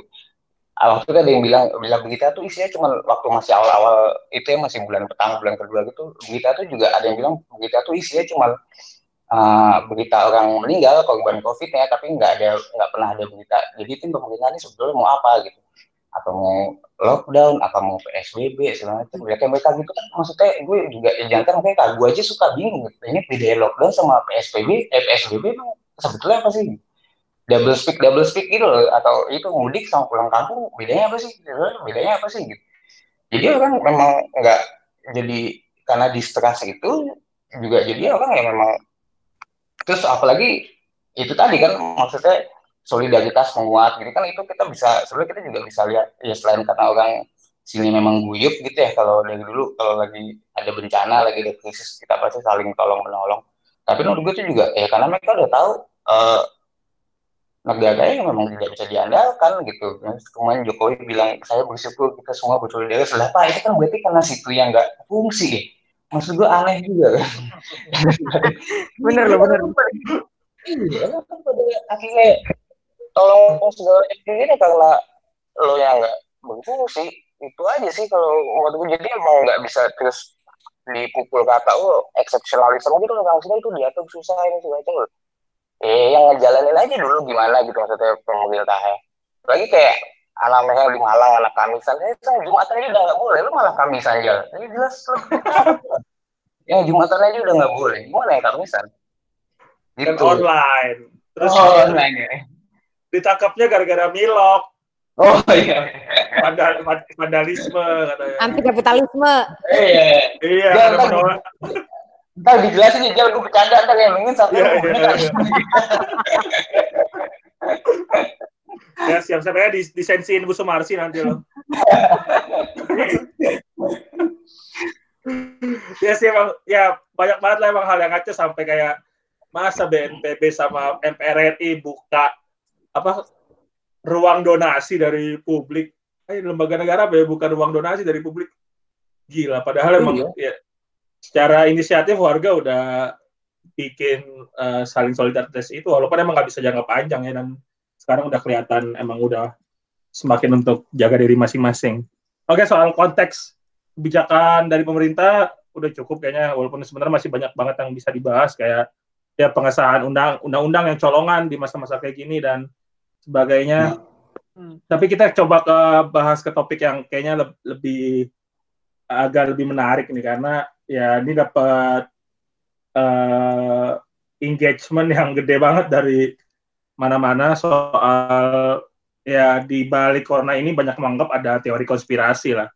Ah, waktu itu ada yang bilang bilang berita tuh isinya cuma waktu masih awal-awal itu ya masih bulan pertama bulan kedua gitu berita tuh juga ada yang bilang berita tuh isinya cuma uh, berita orang meninggal korban covid ya tapi nggak ada nggak pernah ada berita. Jadi tim pemerintah ini sebetulnya mau apa gitu? Atau mau lockdown atau mau psbb segala macam. Mereka mereka gitu kan maksudnya gue juga ya jangan kan gue aja suka bingung. Gitu. ini beda lockdown sama psbb eh, psbb sebetulnya apa sih double speak double speak gitu loh. Atau itu mudik sama pulang kampung bedanya apa sih? Bedanya apa sih? Gitu. Jadi orang memang nggak jadi karena distrust itu juga jadi orang yang memang terus apalagi itu tadi kan maksudnya solidaritas menguat. Gitu kan itu kita bisa sebenarnya kita juga bisa lihat ya selain karena orang sini memang guyup gitu ya kalau dari dulu kalau lagi ada bencana lagi ada krisis kita pasti saling tolong menolong tapi menurut gue itu juga ya karena mereka udah tahu uh, negaranya memang tidak bisa diandalkan gitu. Kemarin Jokowi bilang saya bersyukur kita semua bersolidaritas. Lah pak itu kan berarti karena situ yang nggak fungsi ya? Maksud gue aneh juga. Kan [LAUGHS] bener loh bener. Iya kan pada akhirnya tolong segala ini karena lo yang nggak berfungsi. Itu aja sih kalau waktu gue jadi emang nggak bisa terus dipukul kata oh eksepsionalisme gitu loh. Maksudnya itu diatur susah ini segala macam eh yang ngejalanin aja dulu gimana gitu maksudnya pemerintahnya lagi kayak anak mereka di Malang anak Kamisan. Eh saya Jumatan aja udah nggak boleh. Lu malah Kamisan aja ini jelas [LAUGHS] ya Jumatan aja udah nggak boleh. Gimana ya Kamisan? Gitu. Dan online. Terus oh, online ya. ditangkapnya gara-gara milok. Oh iya. Vandal, vandalisme katanya. Anti kapitalisme iya iya ya, ntar, dijelasin ya jangan gue bercanda ntar yang ingin sampai iya, iya, iya. ya siap siap ya disensiin Bu Sumarsi nanti lo [LAUGHS] ya sih emang ya banyak banget lah emang hal yang ngaco sampai kayak masa BNPB sama MPR RI buka apa ruang donasi dari publik. Eh, lembaga negara ya bukan ruang donasi dari publik. Gila, padahal emang iya. ya secara inisiatif warga udah bikin uh, saling solidaritas itu walaupun emang nggak bisa jangka panjang ya dan sekarang udah kelihatan emang udah semakin untuk jaga diri masing-masing. Oke, soal konteks kebijakan dari pemerintah udah cukup kayaknya walaupun sebenarnya masih banyak banget yang bisa dibahas kayak ya pengesahan undang undang-undang yang colongan di masa-masa kayak gini dan sebagainya. Hmm. Tapi kita coba ke bahas ke topik yang kayaknya le lebih agak lebih menarik nih karena ya ini dapat uh, engagement [LAUGHS] yang gede banget dari mana-mana soal ya di balik corona ini banyak menganggap ada teori konspirasi lah.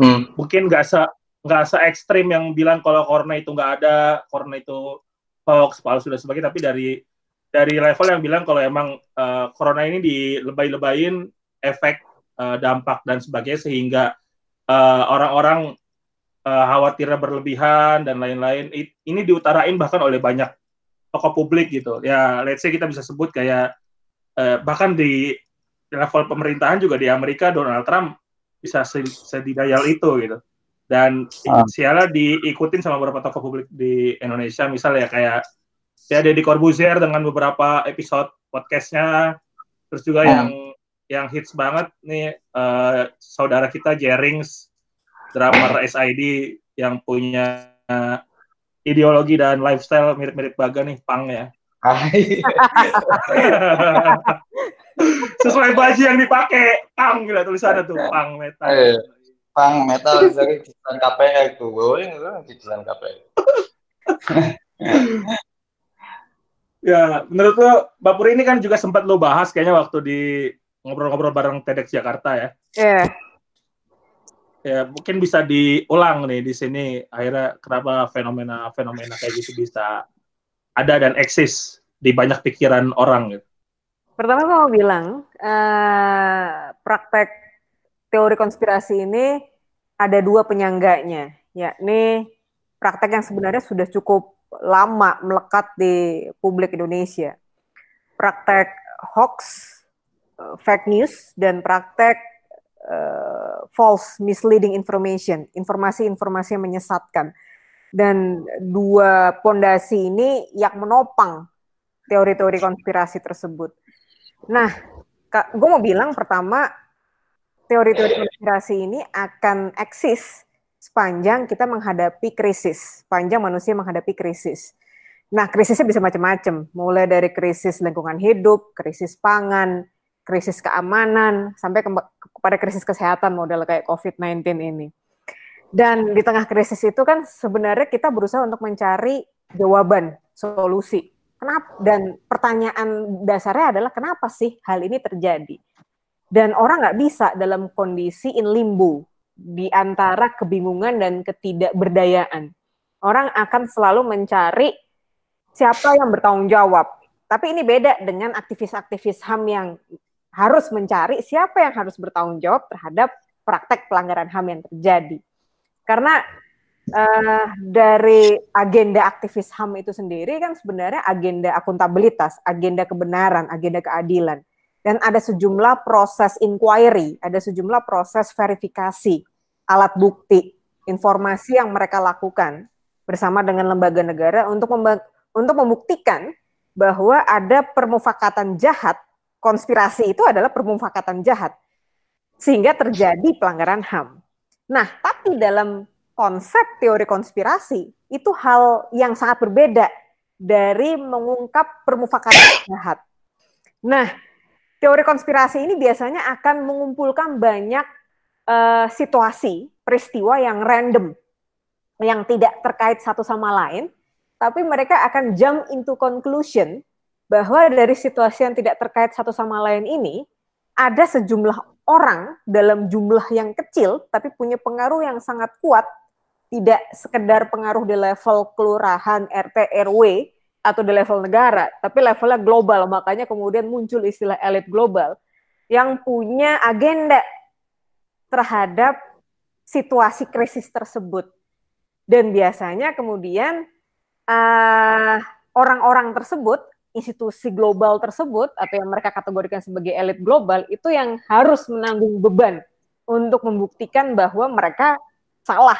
Hmm. Mungkin nggak se nggak se ekstrim yang bilang kalau corona itu nggak ada, corona itu hoax, palsu dan sebagainya, tapi dari dari level yang bilang kalau emang uh, corona ini dilebay-lebayin efek uh, dampak dan sebagainya sehingga uh, orang-orang uh, khawatirnya berlebihan dan lain-lain. Ini diutarain bahkan oleh banyak tokoh publik gitu. Ya let's say kita bisa sebut kayak uh, bahkan di level pemerintahan juga di Amerika Donald Trump bisa sedidayal itu gitu. Dan ah. siala diikutin sama beberapa tokoh publik di Indonesia. Misalnya kayak ya Deddy Corbuzier dengan beberapa episode podcastnya. Terus juga ah. yang yang hits banget nih uh, saudara kita Jerings drummer SID yang punya ideologi dan lifestyle mirip-mirip Baga nih pang ya. [LAUGHS] Sesuai baju yang dipakai pang gila tulisannya tuh pang metal. Eh, pang metal dari cicilan KPR tuh boleh nggak cicilan KPR [LAUGHS] ya menurut lo Mbak Puri ini kan juga sempat lo bahas kayaknya waktu di ngobrol-ngobrol bareng TEDx Jakarta ya. Iya. yeah. Ya mungkin bisa diulang nih di sini akhirnya kenapa fenomena-fenomena kayak gitu bisa ada dan eksis di banyak pikiran orang gitu. Pertama mau bilang uh, praktek teori konspirasi ini ada dua penyangganya, yakni praktek yang sebenarnya sudah cukup lama melekat di publik Indonesia. Praktek hoax, uh, fake news, dan praktek uh, false misleading information, informasi-informasi yang menyesatkan. Dan dua pondasi ini yang menopang teori-teori konspirasi tersebut. Nah, gue mau bilang pertama teori-teori konspirasi ini akan eksis sepanjang kita menghadapi krisis, sepanjang manusia menghadapi krisis. Nah, krisisnya bisa macam-macam, mulai dari krisis lingkungan hidup, krisis pangan, krisis keamanan, sampai ke kepada krisis kesehatan model kayak COVID-19 ini. Dan di tengah krisis itu kan sebenarnya kita berusaha untuk mencari jawaban, solusi. Kenapa? Dan pertanyaan dasarnya adalah kenapa sih hal ini terjadi? Dan orang nggak bisa dalam kondisi in limbo di antara kebingungan dan ketidakberdayaan. Orang akan selalu mencari siapa yang bertanggung jawab. Tapi ini beda dengan aktivis-aktivis HAM yang harus mencari siapa yang harus bertanggung jawab terhadap praktek pelanggaran HAM yang terjadi. Karena uh, dari agenda aktivis HAM itu sendiri kan sebenarnya agenda akuntabilitas, agenda kebenaran, agenda keadilan dan ada sejumlah proses inquiry, ada sejumlah proses verifikasi alat bukti, informasi yang mereka lakukan bersama dengan lembaga negara untuk untuk membuktikan bahwa ada permufakatan jahat, konspirasi itu adalah permufakatan jahat sehingga terjadi pelanggaran HAM. Nah, tapi dalam konsep teori konspirasi itu hal yang sangat berbeda dari mengungkap permufakatan jahat. Nah, teori konspirasi ini biasanya akan mengumpulkan banyak uh, situasi, peristiwa yang random, yang tidak terkait satu sama lain, tapi mereka akan jump into conclusion bahwa dari situasi yang tidak terkait satu sama lain ini, ada sejumlah orang dalam jumlah yang kecil, tapi punya pengaruh yang sangat kuat tidak sekedar pengaruh di level kelurahan, RT, RW, atau di level negara, tapi levelnya global. Makanya kemudian muncul istilah elit global yang punya agenda terhadap situasi krisis tersebut. Dan biasanya kemudian uh, orang-orang tersebut, institusi global tersebut, atau yang mereka kategorikan sebagai elit global, itu yang harus menanggung beban untuk membuktikan bahwa mereka salah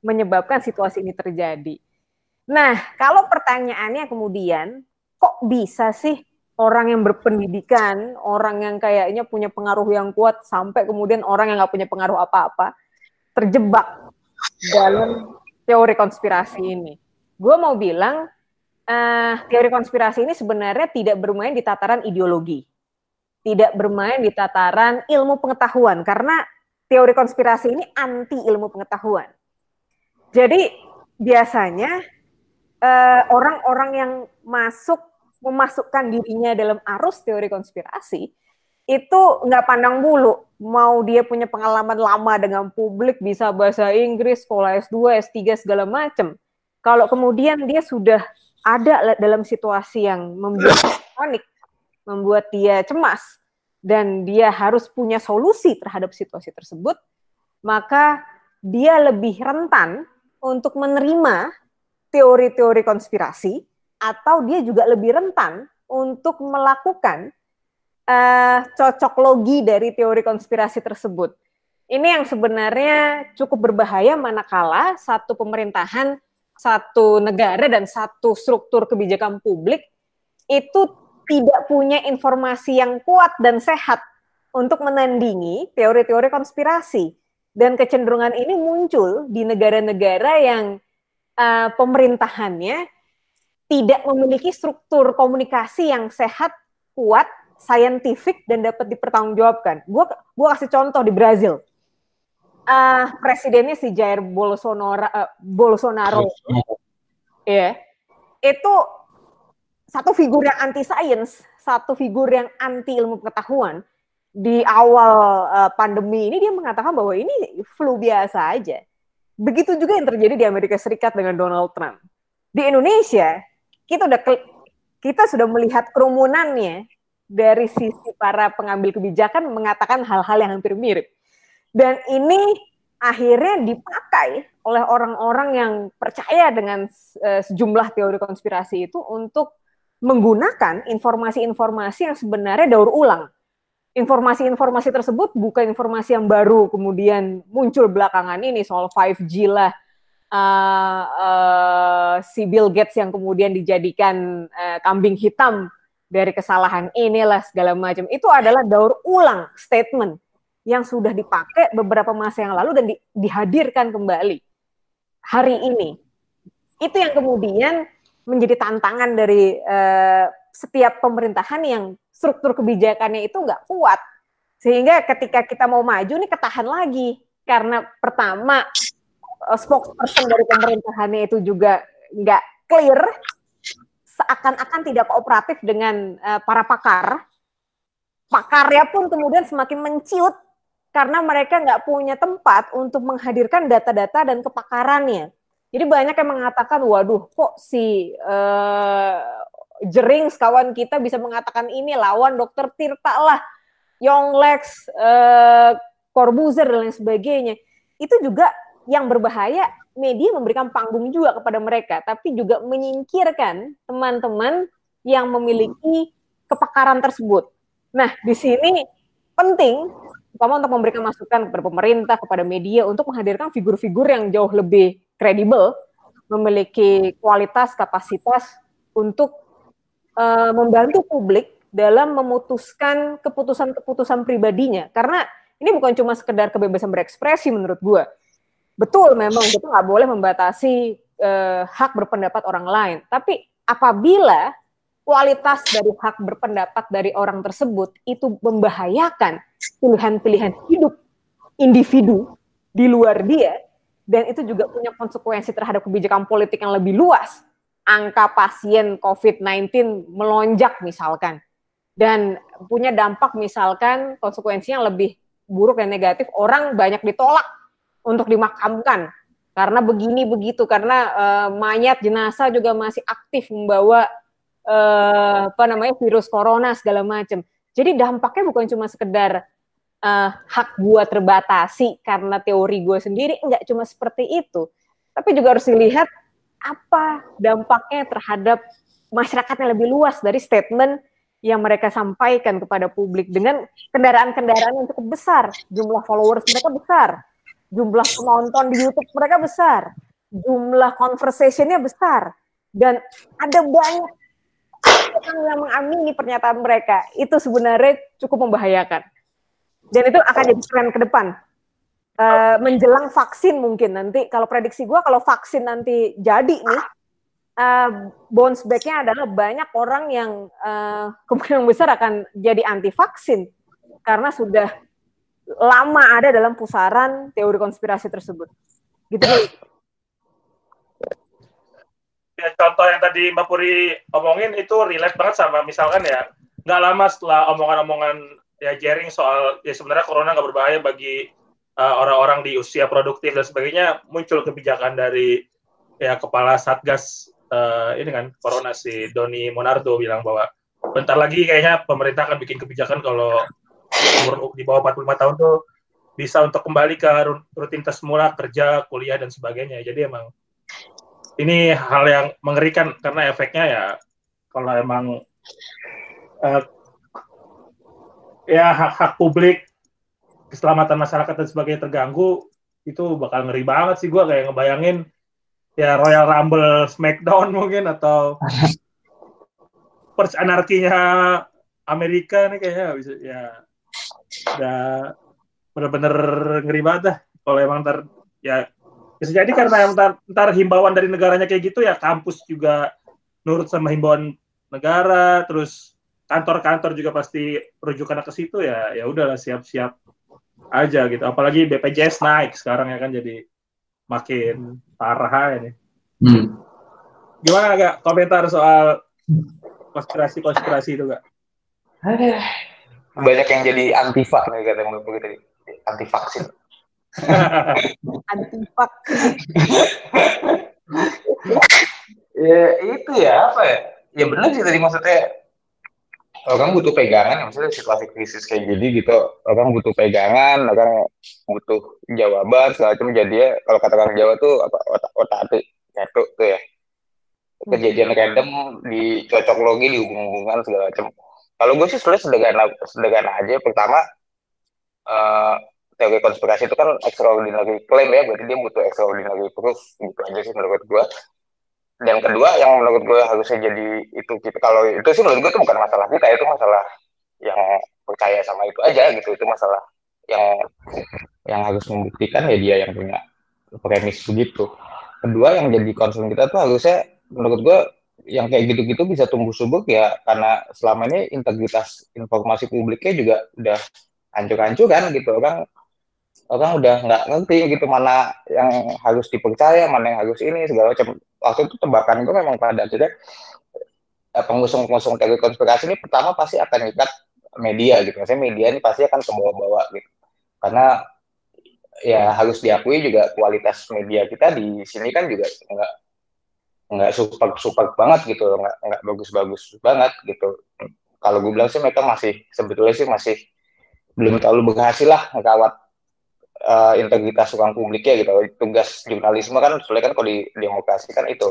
menyebabkan situasi ini terjadi. Nah, kalau pertanyaannya kemudian, kok bisa sih orang yang berpendidikan, orang yang kayaknya punya pengaruh yang kuat, sampai kemudian orang yang nggak punya pengaruh apa-apa, terjebak dalam teori konspirasi ini? Gue mau bilang, uh, teori konspirasi ini sebenarnya tidak bermain di tataran ideologi, tidak bermain di tataran ilmu pengetahuan, karena teori konspirasi ini anti ilmu pengetahuan. Jadi biasanya eh, orang-orang uh, yang masuk memasukkan dirinya dalam arus teori konspirasi itu nggak pandang bulu. Mau dia punya pengalaman lama dengan publik bisa bahasa Inggris sekolah S2 S3 segala macam kalau kemudian dia sudah ada dalam situasi yang membuat panik membuat dia cemas dan dia harus punya solusi terhadap situasi tersebut maka dia lebih rentan untuk menerima teori-teori konspirasi atau dia juga lebih rentan untuk melakukan uh, cocok logi dari teori konspirasi tersebut. Ini yang sebenarnya cukup berbahaya manakala satu pemerintahan, satu negara dan satu struktur kebijakan publik itu tidak punya informasi yang kuat dan sehat untuk menandingi teori-teori konspirasi dan kecenderungan ini muncul di negara-negara yang uh, pemerintahannya tidak memiliki struktur komunikasi yang sehat, kuat, saintifik dan dapat dipertanggungjawabkan. Gua gua kasih contoh di Brazil. Uh, presidennya si Jair Bolsonaro uh, Bolsonaro. Ya. Yeah. Itu satu figur yang anti sains, satu figur yang anti ilmu pengetahuan di awal uh, pandemi ini dia mengatakan bahwa ini flu biasa aja. Begitu juga yang terjadi di Amerika Serikat dengan Donald Trump. Di Indonesia kita udah kita sudah melihat kerumunannya dari sisi para pengambil kebijakan mengatakan hal-hal yang hampir mirip. Dan ini akhirnya dipakai oleh orang-orang yang percaya dengan uh, sejumlah teori konspirasi itu untuk menggunakan informasi-informasi yang sebenarnya daur ulang. Informasi-informasi tersebut bukan informasi yang baru kemudian muncul belakangan ini soal 5G lah uh, uh, si Bill Gates yang kemudian dijadikan uh, kambing hitam dari kesalahan inilah segala macam. Itu adalah daur ulang statement yang sudah dipakai beberapa masa yang lalu dan di, dihadirkan kembali hari ini itu yang kemudian menjadi tantangan dari uh, setiap pemerintahan yang struktur kebijakannya itu nggak kuat. Sehingga ketika kita mau maju nih ketahan lagi. Karena pertama eh, spokesperson dari pemerintahannya itu juga nggak clear, seakan-akan tidak kooperatif dengan uh, para pakar. Pakarnya pun kemudian semakin menciut karena mereka nggak punya tempat untuk menghadirkan data-data dan kepakarannya. Jadi banyak yang mengatakan, waduh, kok si uh, jering kawan kita bisa mengatakan ini lawan dokter Tirta lah, Yonglex, uh, Corbuzier dan lain sebagainya. Itu juga yang berbahaya media memberikan panggung juga kepada mereka, tapi juga menyingkirkan teman-teman yang memiliki kepakaran tersebut. Nah, di sini penting terutama untuk memberikan masukan kepada pemerintah, kepada media untuk menghadirkan figur-figur yang jauh lebih kredibel, memiliki kualitas, kapasitas untuk uh, membantu publik dalam memutuskan keputusan-keputusan pribadinya. Karena ini bukan cuma sekedar kebebasan berekspresi menurut gue. betul memang kita nggak boleh membatasi uh, hak berpendapat orang lain. Tapi apabila kualitas dari hak berpendapat dari orang tersebut itu membahayakan pilihan-pilihan hidup individu di luar dia. Dan itu juga punya konsekuensi terhadap kebijakan politik yang lebih luas. Angka pasien COVID-19 melonjak misalkan. Dan punya dampak misalkan konsekuensinya lebih buruk dan negatif, orang banyak ditolak untuk dimakamkan. Karena begini begitu karena uh, mayat jenazah juga masih aktif membawa uh, apa namanya virus corona segala macam. Jadi dampaknya bukan cuma sekedar uh, hak gua terbatasi karena teori gue sendiri, enggak cuma seperti itu. Tapi juga harus dilihat apa dampaknya terhadap masyarakat yang lebih luas dari statement yang mereka sampaikan kepada publik dengan kendaraan-kendaraan yang cukup besar, jumlah followers mereka besar, jumlah penonton di YouTube mereka besar, jumlah conversationnya besar, dan ada banyak orang yang mengamini pernyataan mereka itu sebenarnya cukup membahayakan. Dan itu akan jadi tren ke depan. Uh, menjelang vaksin mungkin nanti kalau prediksi gue kalau vaksin nanti jadi nih uh, bounce back-nya adalah banyak orang yang uh, kemungkinan besar akan jadi anti vaksin karena sudah lama ada dalam pusaran teori konspirasi tersebut. Gitu ya, contoh yang tadi Mbak Puri omongin itu relate banget sama misalkan ya nggak lama setelah omongan-omongan ya jaring soal ya sebenarnya corona nggak berbahaya bagi uh, orang-orang di usia produktif dan sebagainya muncul kebijakan dari ya kepala satgas uh, ini kan corona si Doni Monardo bilang bahwa bentar lagi kayaknya pemerintah akan bikin kebijakan kalau umur di bawah 45 tahun tuh bisa untuk kembali ke rutinitas semula kerja kuliah dan sebagainya. Jadi emang ini hal yang mengerikan karena efeknya ya kalau emang uh, ya hak-hak publik keselamatan masyarakat dan sebagainya terganggu itu bakal ngeri banget sih gue kayak ngebayangin ya Royal Rumble Smackdown mungkin atau [LAUGHS] Pers anarkinya Amerika nih kayaknya bisa ya udah bener-bener ngeri banget dah. Kalau emang ntar ya bisa jadi karena ntar, ntar himbauan dari negaranya kayak gitu ya kampus juga nurut sama himbauan negara, terus kantor-kantor juga pasti rujukan ke situ ya ya udahlah siap-siap aja gitu. Apalagi BPJS naik sekarang ya kan jadi makin parah ini. Hmm. Gimana agak komentar soal konspirasi-konspirasi itu gak? Banyak yang jadi anti nih kata begitu anti vaksin. [LAUGHS] Antipak. ya itu ya apa ya? Ya benar sih tadi maksudnya orang butuh pegangan, maksudnya situasi krisis kayak gini gitu, orang butuh pegangan, orang butuh jawaban segala macam. Jadi ya kalau kata orang Jawa tuh apa otak otak hati satu tuh ya kejadian random dicocok logi dihubung-hubungan segala macam. Kalau gue sih sebenarnya sederhana sederhana aja. Pertama uh, teori konspirasi itu kan extraordinary claim ya, berarti dia butuh extraordinary proof gitu aja sih menurut gue. Dan kedua yang menurut gue harusnya jadi itu kita kalau itu sih menurut gue itu bukan masalah kita, itu masalah yang percaya sama itu aja gitu, itu masalah yang yang harus membuktikan ya dia yang punya premis begitu. Kedua yang jadi concern kita tuh harusnya menurut gue yang kayak gitu-gitu bisa tumbuh subur ya karena selama ini integritas informasi publiknya juga udah hancur-hancur kan gitu orang orang udah nggak ngerti gitu mana yang harus dipercaya, mana yang harus ini segala macam. Waktu itu tebakan itu memang pada akhirnya eh, pengusung-pengusung teori konspirasi ini pertama pasti akan ikat media gitu. Maksudnya media ini pasti akan ke bawah-bawah gitu. Karena ya harus diakui juga kualitas media kita di sini kan juga nggak nggak super super banget gitu, nggak nggak bagus-bagus banget gitu. Kalau gue bilang sih mereka masih sebetulnya sih masih belum terlalu berhasil lah ngawat uh, integritas ruang publiknya gitu. Tugas jurnalisme kan soalnya kan kalau di demokrasi kan itu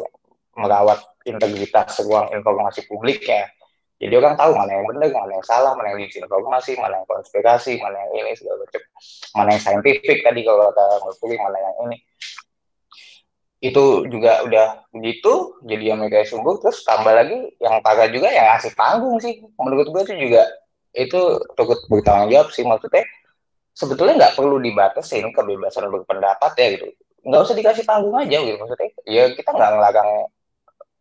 merawat integritas ruang informasi publiknya. Jadi orang tahu mana yang benar, mana yang salah, mana yang disinformasi, mana yang konspirasi, mana yang ini segala macam, mana yang saintifik tadi kalau kata Mas mana yang ini. Itu juga udah begitu, jadi yang mereka sungguh, terus tambah lagi yang parah juga yang ngasih panggung sih. Menurut gue itu juga itu turut bertanggung jawab sih maksudnya sebetulnya nggak perlu dibatasin kebebasan berpendapat ya gitu. Nggak usah dikasih panggung aja gitu. Maksudnya ya kita nggak ngelarang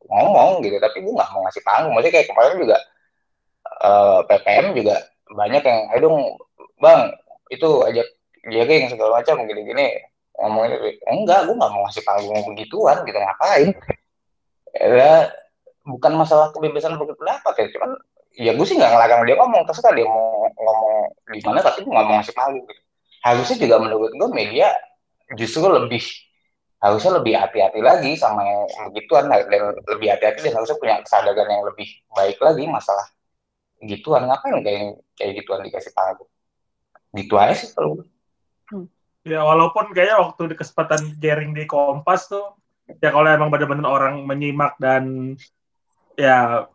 ngomong gitu. Tapi gue nggak mau ngasih panggung. Maksudnya kayak kemarin juga uh, eh, PPM juga banyak yang ayo dong bang itu ajak yang segala macam gini-gini. Ngomongin enggak gue nggak mau ngasih panggung begituan gitu. Ngapain? Ya bukan masalah kebebasan berpendapat ya. Cuman ya gue sih nggak ngelarang dia ngomong. Terserah dia mau ngomong gimana tapi gue nggak mau ngasih panggung gitu. harusnya juga menurut gue media justru lebih harusnya lebih hati-hati lagi sama yang begituan. Dan lebih hati-hati dan harusnya punya kesadaran yang lebih baik lagi masalah gituan. Ngapain kayak kayak gituan dikasih panggung gitu aja sih kalau hmm. ya walaupun kayaknya waktu di kesempatan jaring di Kompas tuh ya kalau emang benar-benar orang menyimak dan ya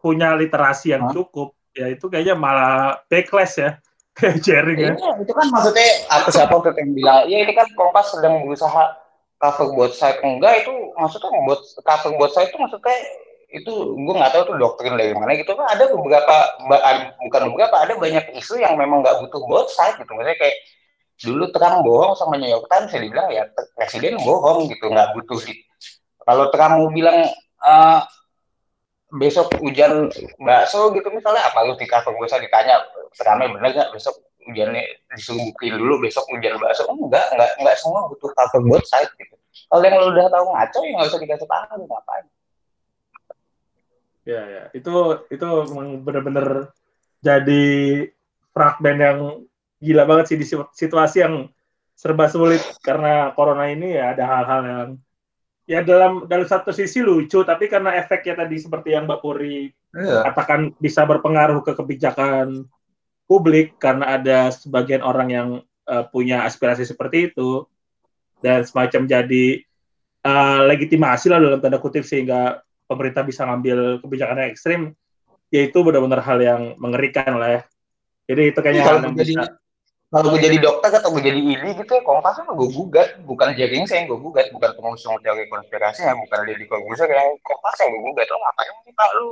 punya literasi yang cukup ya itu kayaknya malah backlash ya [LAUGHS] sharing ya. Iya, itu kan maksudnya aku siapa tuh yang bilang, ya ini kan Kompas sedang berusaha cover buat saya enggak itu maksudnya buat cover buat saya itu maksudnya itu gue nggak tahu tuh doktrin dari mana gitu kan ada beberapa bukan beberapa ada banyak isu yang memang nggak butuh both side gitu maksudnya kayak dulu terang bohong sama New York Times saya dibilang ya presiden bohong gitu nggak butuh gitu. kalau terang mau bilang uh, besok hujan bakso gitu misalnya apa lu gue saya ditanya teramai bener nggak? Besok hujannya disuruh buktiin dulu besok hujan bakso. Enggak enggak enggak semua butuh cover side gitu. Kalau yang lu udah tahu ngaco ya nggak usah dikasih paham ngapain? Ya ya. Itu itu bener-bener jadi fragmen yang gila banget sih di situasi yang serba sulit karena corona ini ya ada hal-hal yang ya dalam dalam satu sisi lucu tapi karena efeknya tadi seperti yang Mbak Puri yeah. katakan bisa berpengaruh ke kebijakan publik karena ada sebagian orang yang uh, punya aspirasi seperti itu dan semacam jadi uh, legitimasi lah dalam tanda kutip sehingga pemerintah bisa ngambil kebijakan yang ekstrim yaitu benar-benar hal yang mengerikan lah ya jadi itu kayaknya kalau yang bisa kalau gue jadi dokter atau gue jadi ini gitu ya kompas kan gue gugat bukan jaring saya yang gue gugat bukan pengusung teori konspirasi ya bukan jadi Corbuzier yang kompas yang gue gugat lo ngapain sih pak lu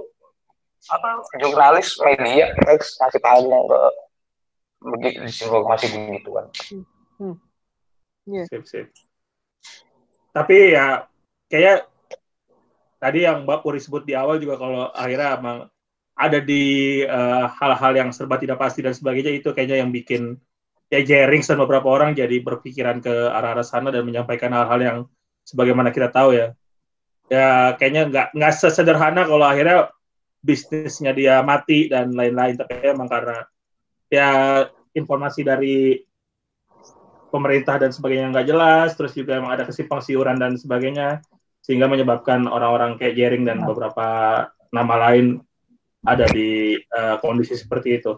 apa jurnalis media X kasih tahu ke begitu disinformasi begituan hmm. hmm. Yeah. Sip, sip. Tapi ya kayak tadi yang Mbak Puri sebut di awal juga kalau akhirnya emang ada di eh, hal-hal uh, yang serba tidak pasti dan sebagainya itu kayaknya yang bikin ya jaring dan beberapa orang jadi berpikiran ke arah-arah sana dan menyampaikan hal-hal yang sebagaimana kita tahu ya ya kayaknya nggak nggak sesederhana kalau akhirnya bisnisnya dia mati dan lain-lain tapi emang karena ya informasi dari pemerintah dan sebagainya nggak jelas terus juga emang ada kesimpang siuran dan sebagainya sehingga menyebabkan orang-orang kayak Jering dan beberapa nama lain ada di uh, kondisi seperti itu.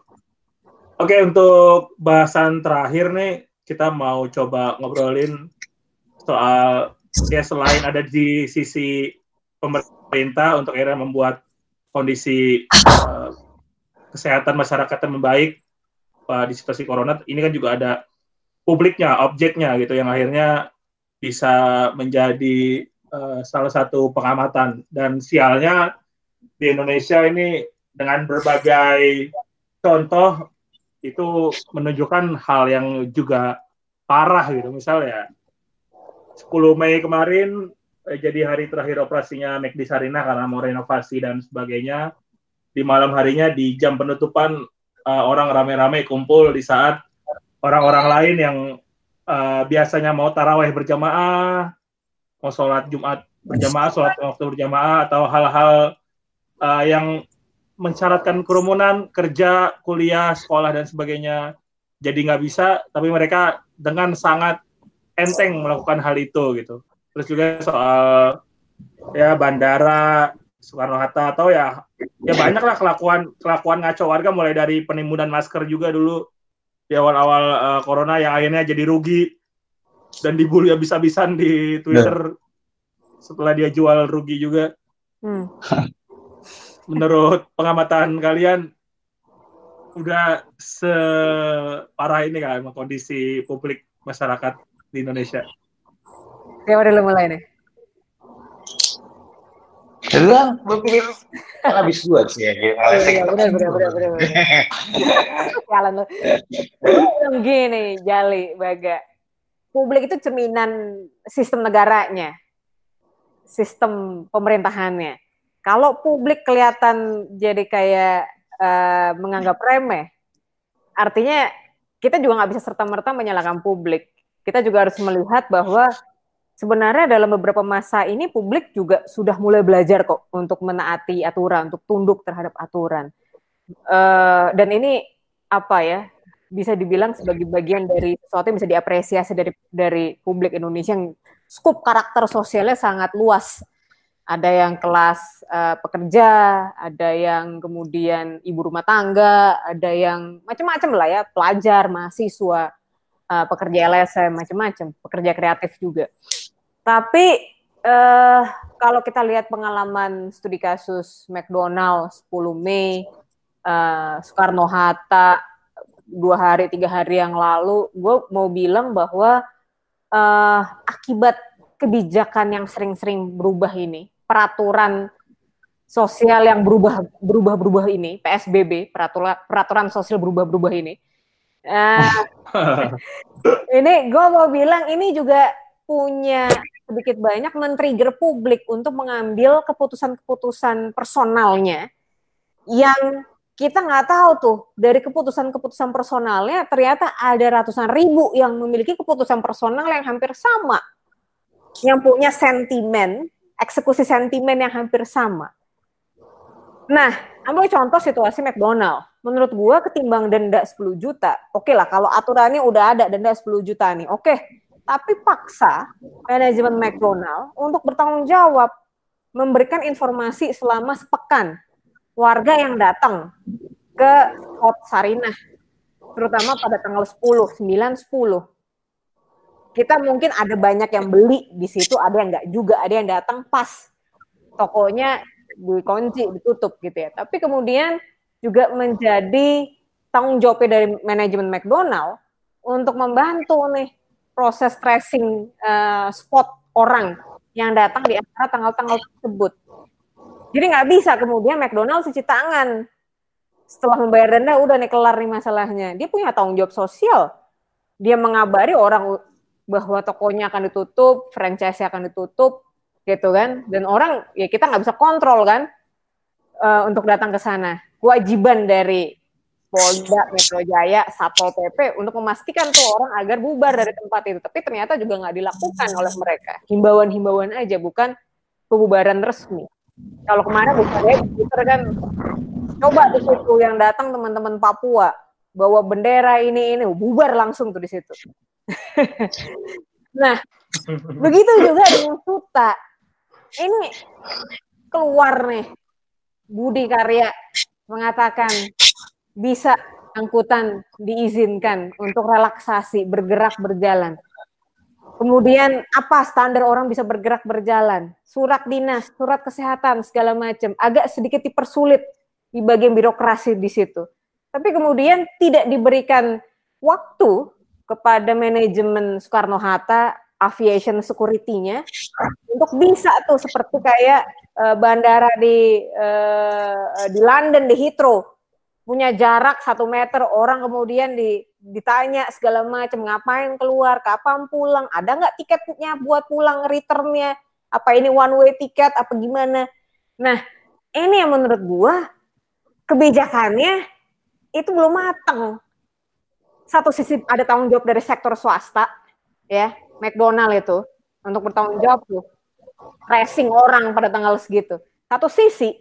Oke, untuk bahasan terakhir nih, kita mau coba ngobrolin soal ya selain ada di sisi pemerintah untuk akhirnya membuat kondisi uh, kesehatan masyarakat yang membaik uh, di situasi corona, ini kan juga ada publiknya, objeknya gitu yang akhirnya bisa menjadi uh, salah satu pengamatan. Dan sialnya di Indonesia ini dengan berbagai contoh itu menunjukkan hal yang juga parah gitu. Misalnya 10 Mei kemarin eh, jadi hari terakhir operasinya McD Sarina karena mau renovasi dan sebagainya di malam harinya di jam penutupan uh, orang rame-rame kumpul di saat orang-orang lain yang uh, biasanya mau taraweh berjamaah mau sholat Jumat berjamaah sholat waktu berjamaah atau hal-hal uh, yang mensyaratkan kerumunan kerja kuliah sekolah dan sebagainya jadi nggak bisa tapi mereka dengan sangat enteng melakukan hal itu gitu terus juga soal ya bandara Soekarno Hatta atau ya ya banyak lah kelakuan kelakuan ngaco warga mulai dari penimbunan masker juga dulu di awal-awal uh, corona yang akhirnya jadi rugi dan dibully habis-habisan di Twitter yeah. setelah dia jual rugi juga. Hmm. [LAUGHS] menurut pengamatan kalian udah separah ini kan kondisi publik masyarakat di Indonesia? Ya udah mulai nih. Bilang, berpikir habis dua sih ya. Iya, benar, benar, benar, benar. Jalan lu. Gini, Jali, Baga. publik itu cerminan sistem negaranya, sistem pemerintahannya. Kalau publik kelihatan jadi kayak uh, menganggap remeh, artinya kita juga nggak bisa serta-merta menyalahkan publik. Kita juga harus melihat bahwa sebenarnya dalam beberapa masa ini publik juga sudah mulai belajar kok untuk menaati aturan, untuk tunduk terhadap aturan. Uh, dan ini apa ya bisa dibilang sebagai bagian dari sesuatu yang bisa diapresiasi dari dari publik Indonesia yang skup karakter sosialnya sangat luas ada yang kelas uh, pekerja, ada yang kemudian ibu rumah tangga, ada yang macam-macam lah ya, pelajar, mahasiswa, uh, pekerja LSM, macam-macam, pekerja kreatif juga. Tapi uh, kalau kita lihat pengalaman studi kasus McDonald 10 Mei, uh, Soekarno Hatta dua hari tiga hari yang lalu, gue mau bilang bahwa uh, akibat kebijakan yang sering-sering berubah ini peraturan sosial yang berubah berubah berubah ini PSBB peraturan peraturan sosial berubah berubah ini. Uh, [LAUGHS] ini gue mau bilang ini juga punya sedikit banyak men-trigger publik untuk mengambil keputusan-keputusan personalnya yang kita nggak tahu tuh. Dari keputusan-keputusan personalnya ternyata ada ratusan ribu yang memiliki keputusan personal yang hampir sama yang punya sentimen eksekusi sentimen yang hampir sama. Nah, ambil contoh situasi McDonald. Menurut gua ketimbang denda 10 juta, oke okay lah kalau aturannya udah ada denda 10 juta nih, oke. Okay. Tapi paksa manajemen McDonald untuk bertanggung jawab memberikan informasi selama sepekan warga yang datang ke Hot Sarinah terutama pada tanggal 10, 9, 10 kita mungkin ada banyak yang beli di situ, ada yang enggak juga, ada yang datang pas tokonya dikunci, ditutup gitu ya. Tapi kemudian juga menjadi tanggung jawabnya dari manajemen McDonald untuk membantu nih proses tracing uh, spot orang yang datang di antara tanggal-tanggal tersebut. Jadi nggak bisa kemudian McDonald cuci tangan setelah membayar denda udah nih kelar nih masalahnya. Dia punya tanggung jawab sosial. Dia mengabari orang bahwa tokonya akan ditutup, franchise akan ditutup, gitu kan? Dan orang ya kita nggak bisa kontrol kan uh, untuk datang ke sana. Kewajiban dari Polda Metro Jaya, Satpol PP untuk memastikan tuh orang agar bubar dari tempat itu. Tapi ternyata juga nggak dilakukan oleh mereka. Himbauan-himbauan aja, bukan pembubaran resmi. Kalau kemarin bukan Twitter kan, coba di situ yang datang teman-teman Papua bawa bendera ini ini bubar langsung tuh di situ. [LAUGHS] nah, begitu juga dengan Suta. Ini keluar nih Budi Karya mengatakan bisa angkutan diizinkan untuk relaksasi, bergerak berjalan. Kemudian apa standar orang bisa bergerak berjalan? Surat dinas, surat kesehatan segala macam agak sedikit dipersulit di bagian birokrasi di situ. Tapi kemudian tidak diberikan waktu kepada manajemen Soekarno Hatta aviation security-nya untuk bisa tuh seperti kayak uh, bandara di uh, di London di Heathrow. Punya jarak satu meter orang kemudian di, ditanya segala macam ngapain keluar? Kapan pulang? Ada nggak tiketnya buat pulang returnnya? Apa ini one way tiket? Apa gimana? Nah ini yang menurut gua kebijakannya itu belum matang satu sisi ada tanggung jawab dari sektor swasta, ya, McDonald itu untuk bertanggung jawab tuh tracing orang pada tanggal segitu. Satu sisi,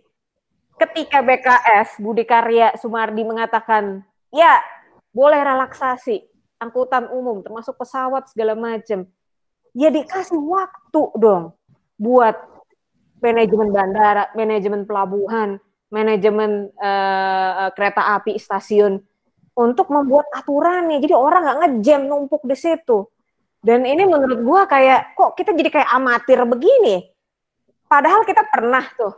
ketika BKS Budi Karya Sumardi mengatakan, ya boleh relaksasi angkutan umum termasuk pesawat segala macam, ya dikasih waktu dong buat manajemen bandara, manajemen pelabuhan, manajemen uh, kereta api, stasiun untuk membuat aturannya. Jadi orang nggak ngejam numpuk di situ. Dan ini menurut gua kayak kok kita jadi kayak amatir begini. Padahal kita pernah tuh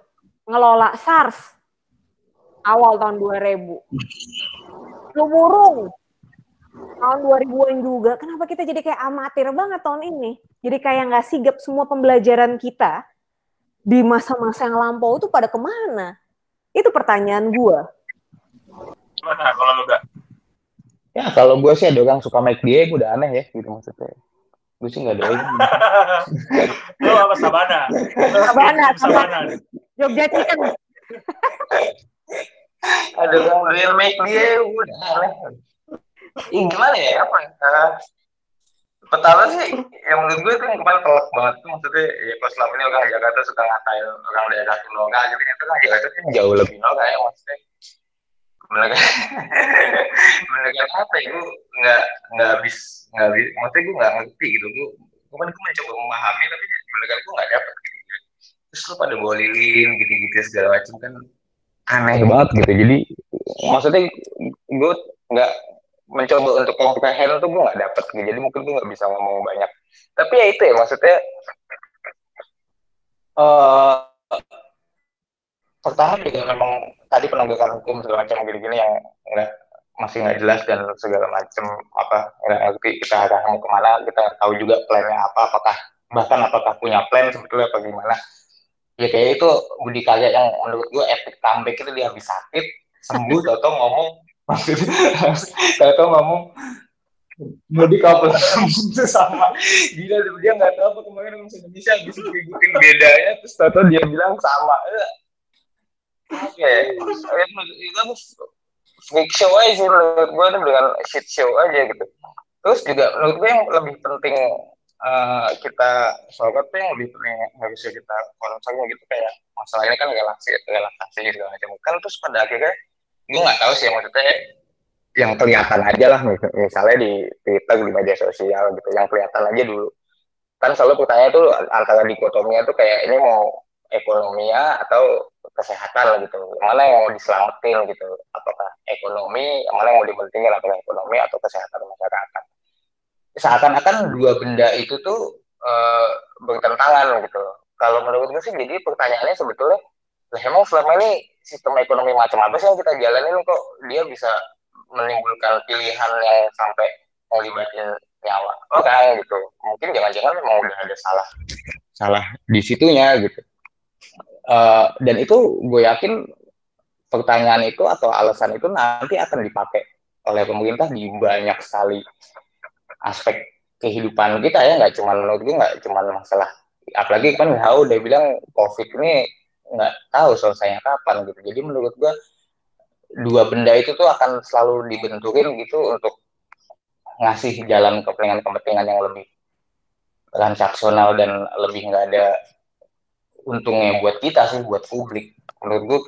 ngelola SARS awal tahun 2000. Flu burung tahun 2000-an juga. Kenapa kita jadi kayak amatir banget tahun ini? Jadi kayak nggak sigap semua pembelajaran kita di masa-masa yang lampau itu pada ke mana? Itu pertanyaan gua. Gimana kalau lu? Ya kalau gue sih ada orang suka make dia, gue udah aneh ya gitu maksudnya. gue sih nggak doain [LAUGHS] Lu apa Sabana? Sabana, Sabana. Jogja Chicken. ada yang real make dia udah aneh Ih, gimana ya apa? Eh, pertama sih yang menurut gue itu yang kemarin telak banget tuh maksudnya ya pas selama ini orang Jakarta suka ngatain orang daerah tuh noga gitu ternyata kan Jakarta kan jauh lebih noga ya maksudnya menegak [LAUGHS] menegak apa ya? Gue nggak nggak habis nggak habis. Maksudnya gue nggak ngerti gitu. Gue gue kan gue mencoba memahami tapi menegak gue nggak dapet gitu. Terus lu pada bawa lilin gitu-gitu segala macam kan aneh. Banget gitu. Jadi maksudnya gue nggak mencoba untuk comprehend tuh gue nggak dapet gitu. jadi mungkin gue nggak bisa ngomong banyak. Tapi ya itu ya maksudnya eh pertama juga memang tadi penegakan hukum segala macam gini-gini yang nggak masih nggak jelas dan segala macam apa nggak ngerti kita arah mau ke mana kita tahu juga plannya apa apakah bahkan apakah punya plan sebetulnya apa gimana. Ya kayak itu Budi Karya yang menurut gue epic comeback itu dia habis sakit sembuh [LAUGHS] atau ngomong [LAUGHS] maksudnya atau ngomong mudik apa itu sama gila dia nggak tahu apa kemarin orang Indonesia habis ngikutin bedanya terus tahu dia bilang sama oke itu freak show aja sih menurut gue itu dengan shit show aja gitu. Terus juga menurut gue yang lebih penting uh, kita sorot tuh yang lebih penting harusnya kita concernnya gitu kayak masalah ini kan relaksi relaksasi segala macam. Kan terus pada akhirnya gue nggak tahu sih maksudnya yang kelihatan aja lah misalnya di Twitter di media sosial gitu yang kelihatan aja dulu. Kan selalu pertanyaan tuh antara dikotominya tuh kayak ini mau ekonominya atau kesehatan gitu. Mana yang mau diselamatin gitu. Apakah ekonomi mana yang mau dipentingin apakah ekonomi atau kesehatan masyarakat. Seakan-akan dua benda itu tuh e, bertentangan gitu. Kalau menurut gue sih jadi pertanyaannya sebetulnya lah emang selama ini sistem ekonomi macam apa sih yang kita jalanin kok dia bisa menimbulkan pilihan yang sampai melibatin nyawa? Orang gitu. Mungkin jangan-jangan memang udah ada salah. Salah di situnya gitu uh, dan itu gue yakin pertanyaan itu atau alasan itu nanti akan dipakai oleh pemerintah di banyak sekali aspek kehidupan kita ya. Nggak cuma menurut gue nggak cuma masalah. Apalagi kan WHO udah bilang COVID ini nggak tahu selesainya kapan gitu. Jadi menurut gue dua benda itu tuh akan selalu dibentukin gitu untuk ngasih jalan kepentingan-kepentingan yang lebih transaksional dan lebih nggak ada untungnya buat kita sih buat publik menurut gue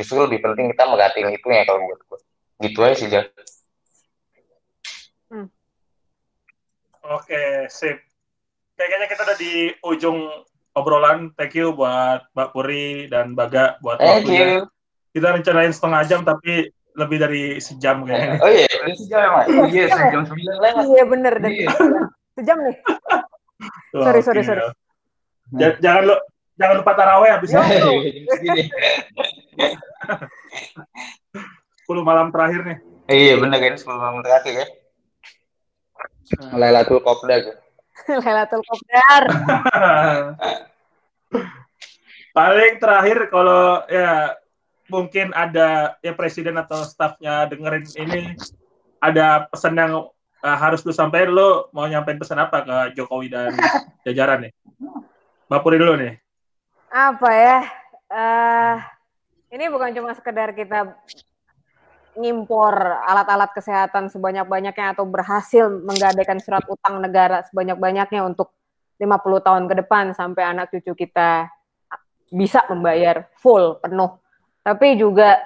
justru lebih penting kita merhatiin itu ya kalau buat gue gitu aja sih Jack. Hmm. Oke, sip. Kayaknya kita udah di ujung obrolan. Thank you buat Mbak Puri dan Baga buat Thank you kita rencanain setengah jam tapi lebih dari sejam kayaknya. Oh iya, udah sejam ya, Mas. Iya, sejam sembilan lah. Iya, bener. Iya. Sejam nih. sorry, sorry, sorry. Jangan lu jangan lupa taraweh habis ini. Sepuluh malam terakhir nih. Iya, bener kan sepuluh malam terakhir ya. Hmm. Lailatul Qadar. [LAUGHS] Lailatul Qadar. [LAUGHS] Paling terakhir kalau ya mungkin ada ya presiden atau stafnya dengerin ini ada pesan yang uh, harus lu sampaikan lu mau nyampein pesan apa ke Jokowi dan [LAUGHS] jajaran nih Bapuri dulu nih apa ya? Uh, ini bukan cuma sekedar kita ngimpor alat-alat kesehatan sebanyak-banyaknya atau berhasil menggadaikan surat utang negara sebanyak-banyaknya untuk 50 tahun ke depan sampai anak cucu kita bisa membayar full penuh. Tapi juga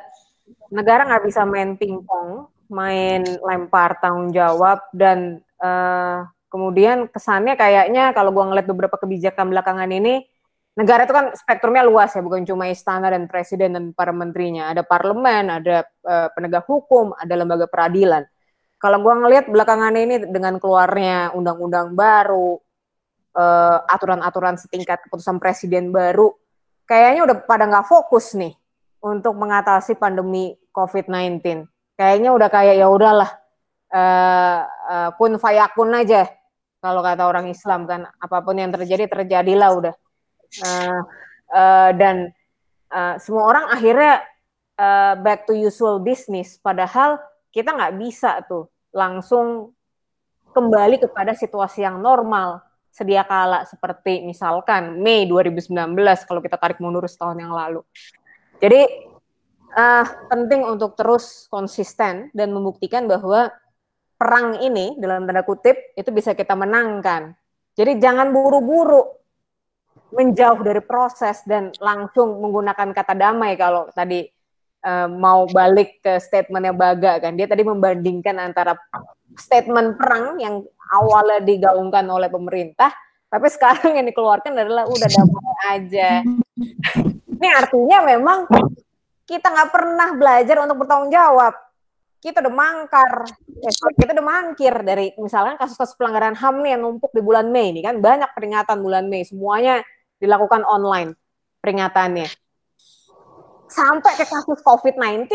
negara nggak bisa main pingpong, main lempar tanggung jawab dan uh, kemudian kesannya kayaknya kalau gue ngeliat beberapa kebijakan belakangan ini negara itu kan spektrumnya luas ya bukan cuma istana dan presiden dan para menterinya ada parlemen ada uh, penegak hukum ada lembaga peradilan kalau gue ngeliat belakangan ini dengan keluarnya undang-undang baru uh, aturan-aturan setingkat keputusan presiden baru kayaknya udah pada nggak fokus nih untuk mengatasi pandemi COVID-19. Kayaknya udah kayak ya udahlah uh, uh, kun fayakun aja kalau kata orang Islam kan apa pun yang terjadi terjadilah udah. Uh, dan uh, semua orang akhirnya uh, back to usual business padahal kita nggak bisa tuh langsung kembali kepada situasi yang normal sedia kala seperti misalkan Mei 2019 kalau kita tarik mundur setahun yang lalu. Jadi uh, penting untuk terus konsisten dan membuktikan bahwa perang ini dalam tanda kutip itu bisa kita menangkan. Jadi jangan buru-buru menjauh dari proses dan langsung menggunakan kata damai kalau tadi uh, mau balik ke statementnya Baga kan. Dia tadi membandingkan antara statement perang yang awalnya digaungkan oleh pemerintah, tapi sekarang yang dikeluarkan adalah udah damai aja. [LAUGHS] Ini artinya memang kita nggak pernah belajar untuk bertanggung jawab. Kita udah mangkar, eh, kita udah mangkir dari misalnya kasus-kasus pelanggaran HAM nih yang numpuk di bulan Mei ini kan banyak peringatan bulan Mei semuanya dilakukan online peringatannya. Sampai ke kasus COVID-19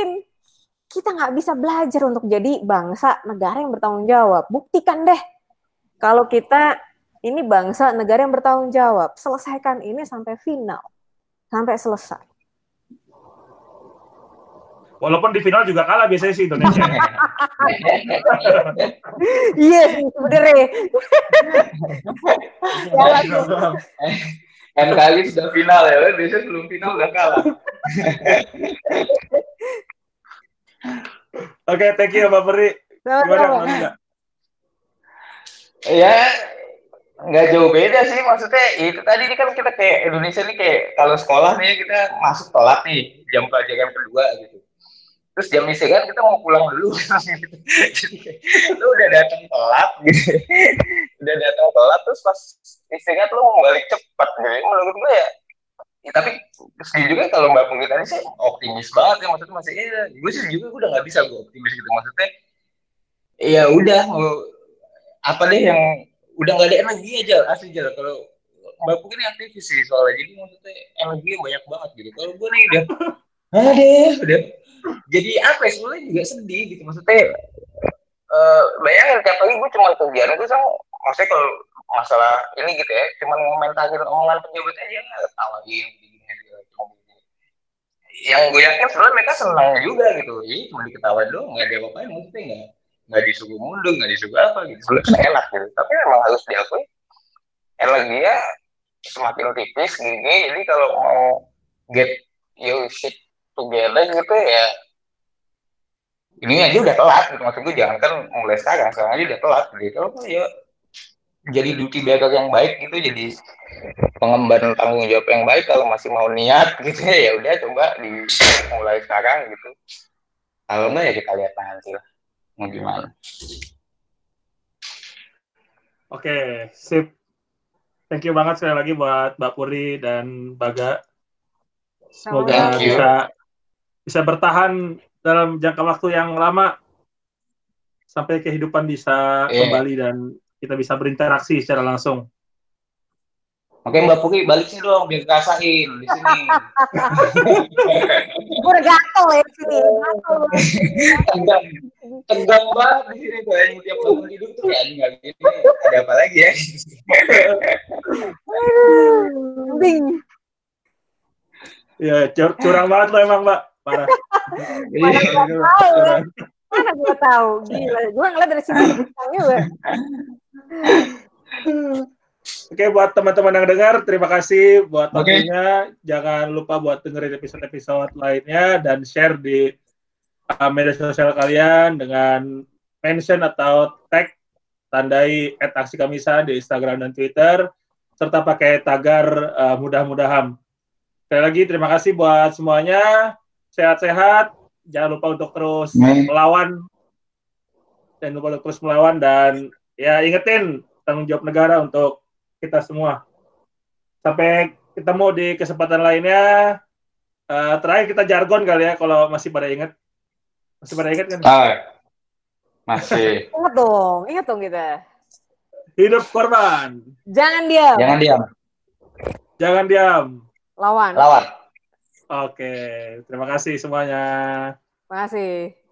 kita nggak bisa belajar untuk jadi bangsa negara yang bertanggung jawab. Buktikan deh kalau kita ini bangsa negara yang bertanggung jawab, selesaikan ini sampai final, sampai selesai. Walaupun di final juga kalah biasanya sih Indonesia. [LAUGHS] Iya, sebenarnya. [LAUGHS] Kan kali sudah final ya, biasanya belum final udah kalah. [LAUGHS] Oke, okay, thank you Mbak Peri. Gimana Ya, nggak jauh beda sih maksudnya itu tadi ini kan kita kayak Indonesia nih kayak kalau sekolah nih kita masuk telat nih jam pelajaran kedua gitu terus jam istirahat kita mau pulang dulu. [LAUGHS] Lu udah datang telat gitu. Udah datang telat terus pas istirahat lu mau balik cepat gitu. Menurut gue ya ya tapi sih juga kalau mbak Pungki tadi sih optimis banget ya maksudnya masih iya gue sih juga gue udah nggak bisa gue optimis gitu. Maksudnya ya udah apa deh yang udah nggak ada energi aja asli aja. Kalau mbak Pungki ini aktivis sih soalnya jadi maksudnya energi banyak banget gitu. Kalau gue nih udah udah. Jadi apa ya sebenarnya juga sedih gitu. Maksudnya uh, bayangin tiap pagi gue cuma kegiatan itu sama maksudnya kalau masalah ini gitu ya cuma ngomentarin omongan pejabat aja tawain gini gini yang gue yakin sebenarnya mereka senang juga gitu. Ini cuma diketawain doang nggak ada apa-apa maksudnya nggak nggak disuguh mundung nggak disuguh apa gitu. Sebenarnya kan enak gitu. Tapi memang harus diakui dia semakin tipis gini jadi kalau mau get your shit together gitu ya. Ini aja udah telat gitu. Maksud gue jangan kan mulai sekarang sekarang aja udah telat gitu. Ya jadi duty bearer yang baik gitu jadi pengemban tanggung jawab yang baik kalau masih mau niat gitu ya, ya udah coba dimulai sekarang gitu. Kalau enggak ya kita lihat nanti lah. Mau gimana? Oke sip. Thank you banget sekali lagi buat Mbak Puri dan Baga. Semoga bisa bisa bertahan dalam jangka waktu yang lama sampai kehidupan bisa yeah. kembali dan kita bisa berinteraksi secara langsung. Oke Mbak Puki balik sini dong biar rasain di sini. Gue gatel ya di sini. tegang, tegang banget di sini tuh yang tiap bangun hidup tuh ya nggak gini. Ada apa lagi ya? Bing. Ya curang banget lo emang Mbak. [LAUGHS] Parah. Mana Mana gue tahu, gila. Gue ngeliat dari sini juga. [LAUGHS] Oke, buat teman-teman yang dengar, terima kasih buat waktunya. Okay. Jangan lupa buat dengerin episode-episode lainnya dan share di uh, media sosial kalian dengan mention atau tag tandai aksi kamisan di Instagram dan Twitter serta pakai tagar uh, mudah-mudahan. Sekali lagi terima kasih buat semuanya. Sehat-sehat. Jangan lupa untuk terus melawan. Jangan lupa untuk terus melawan dan ya ingetin tanggung jawab negara untuk kita semua. Sampai ketemu di kesempatan lainnya. Uh, terakhir kita jargon kali ya kalau masih pada ingat. Masih pada ingat kan? Ah, masih. [LAUGHS] ingat dong, ingat dong kita. Hidup korban. Jangan diam. Jangan diam. Jangan diam. Lawan. Lawan. Oke, terima kasih semuanya. Terima kasih.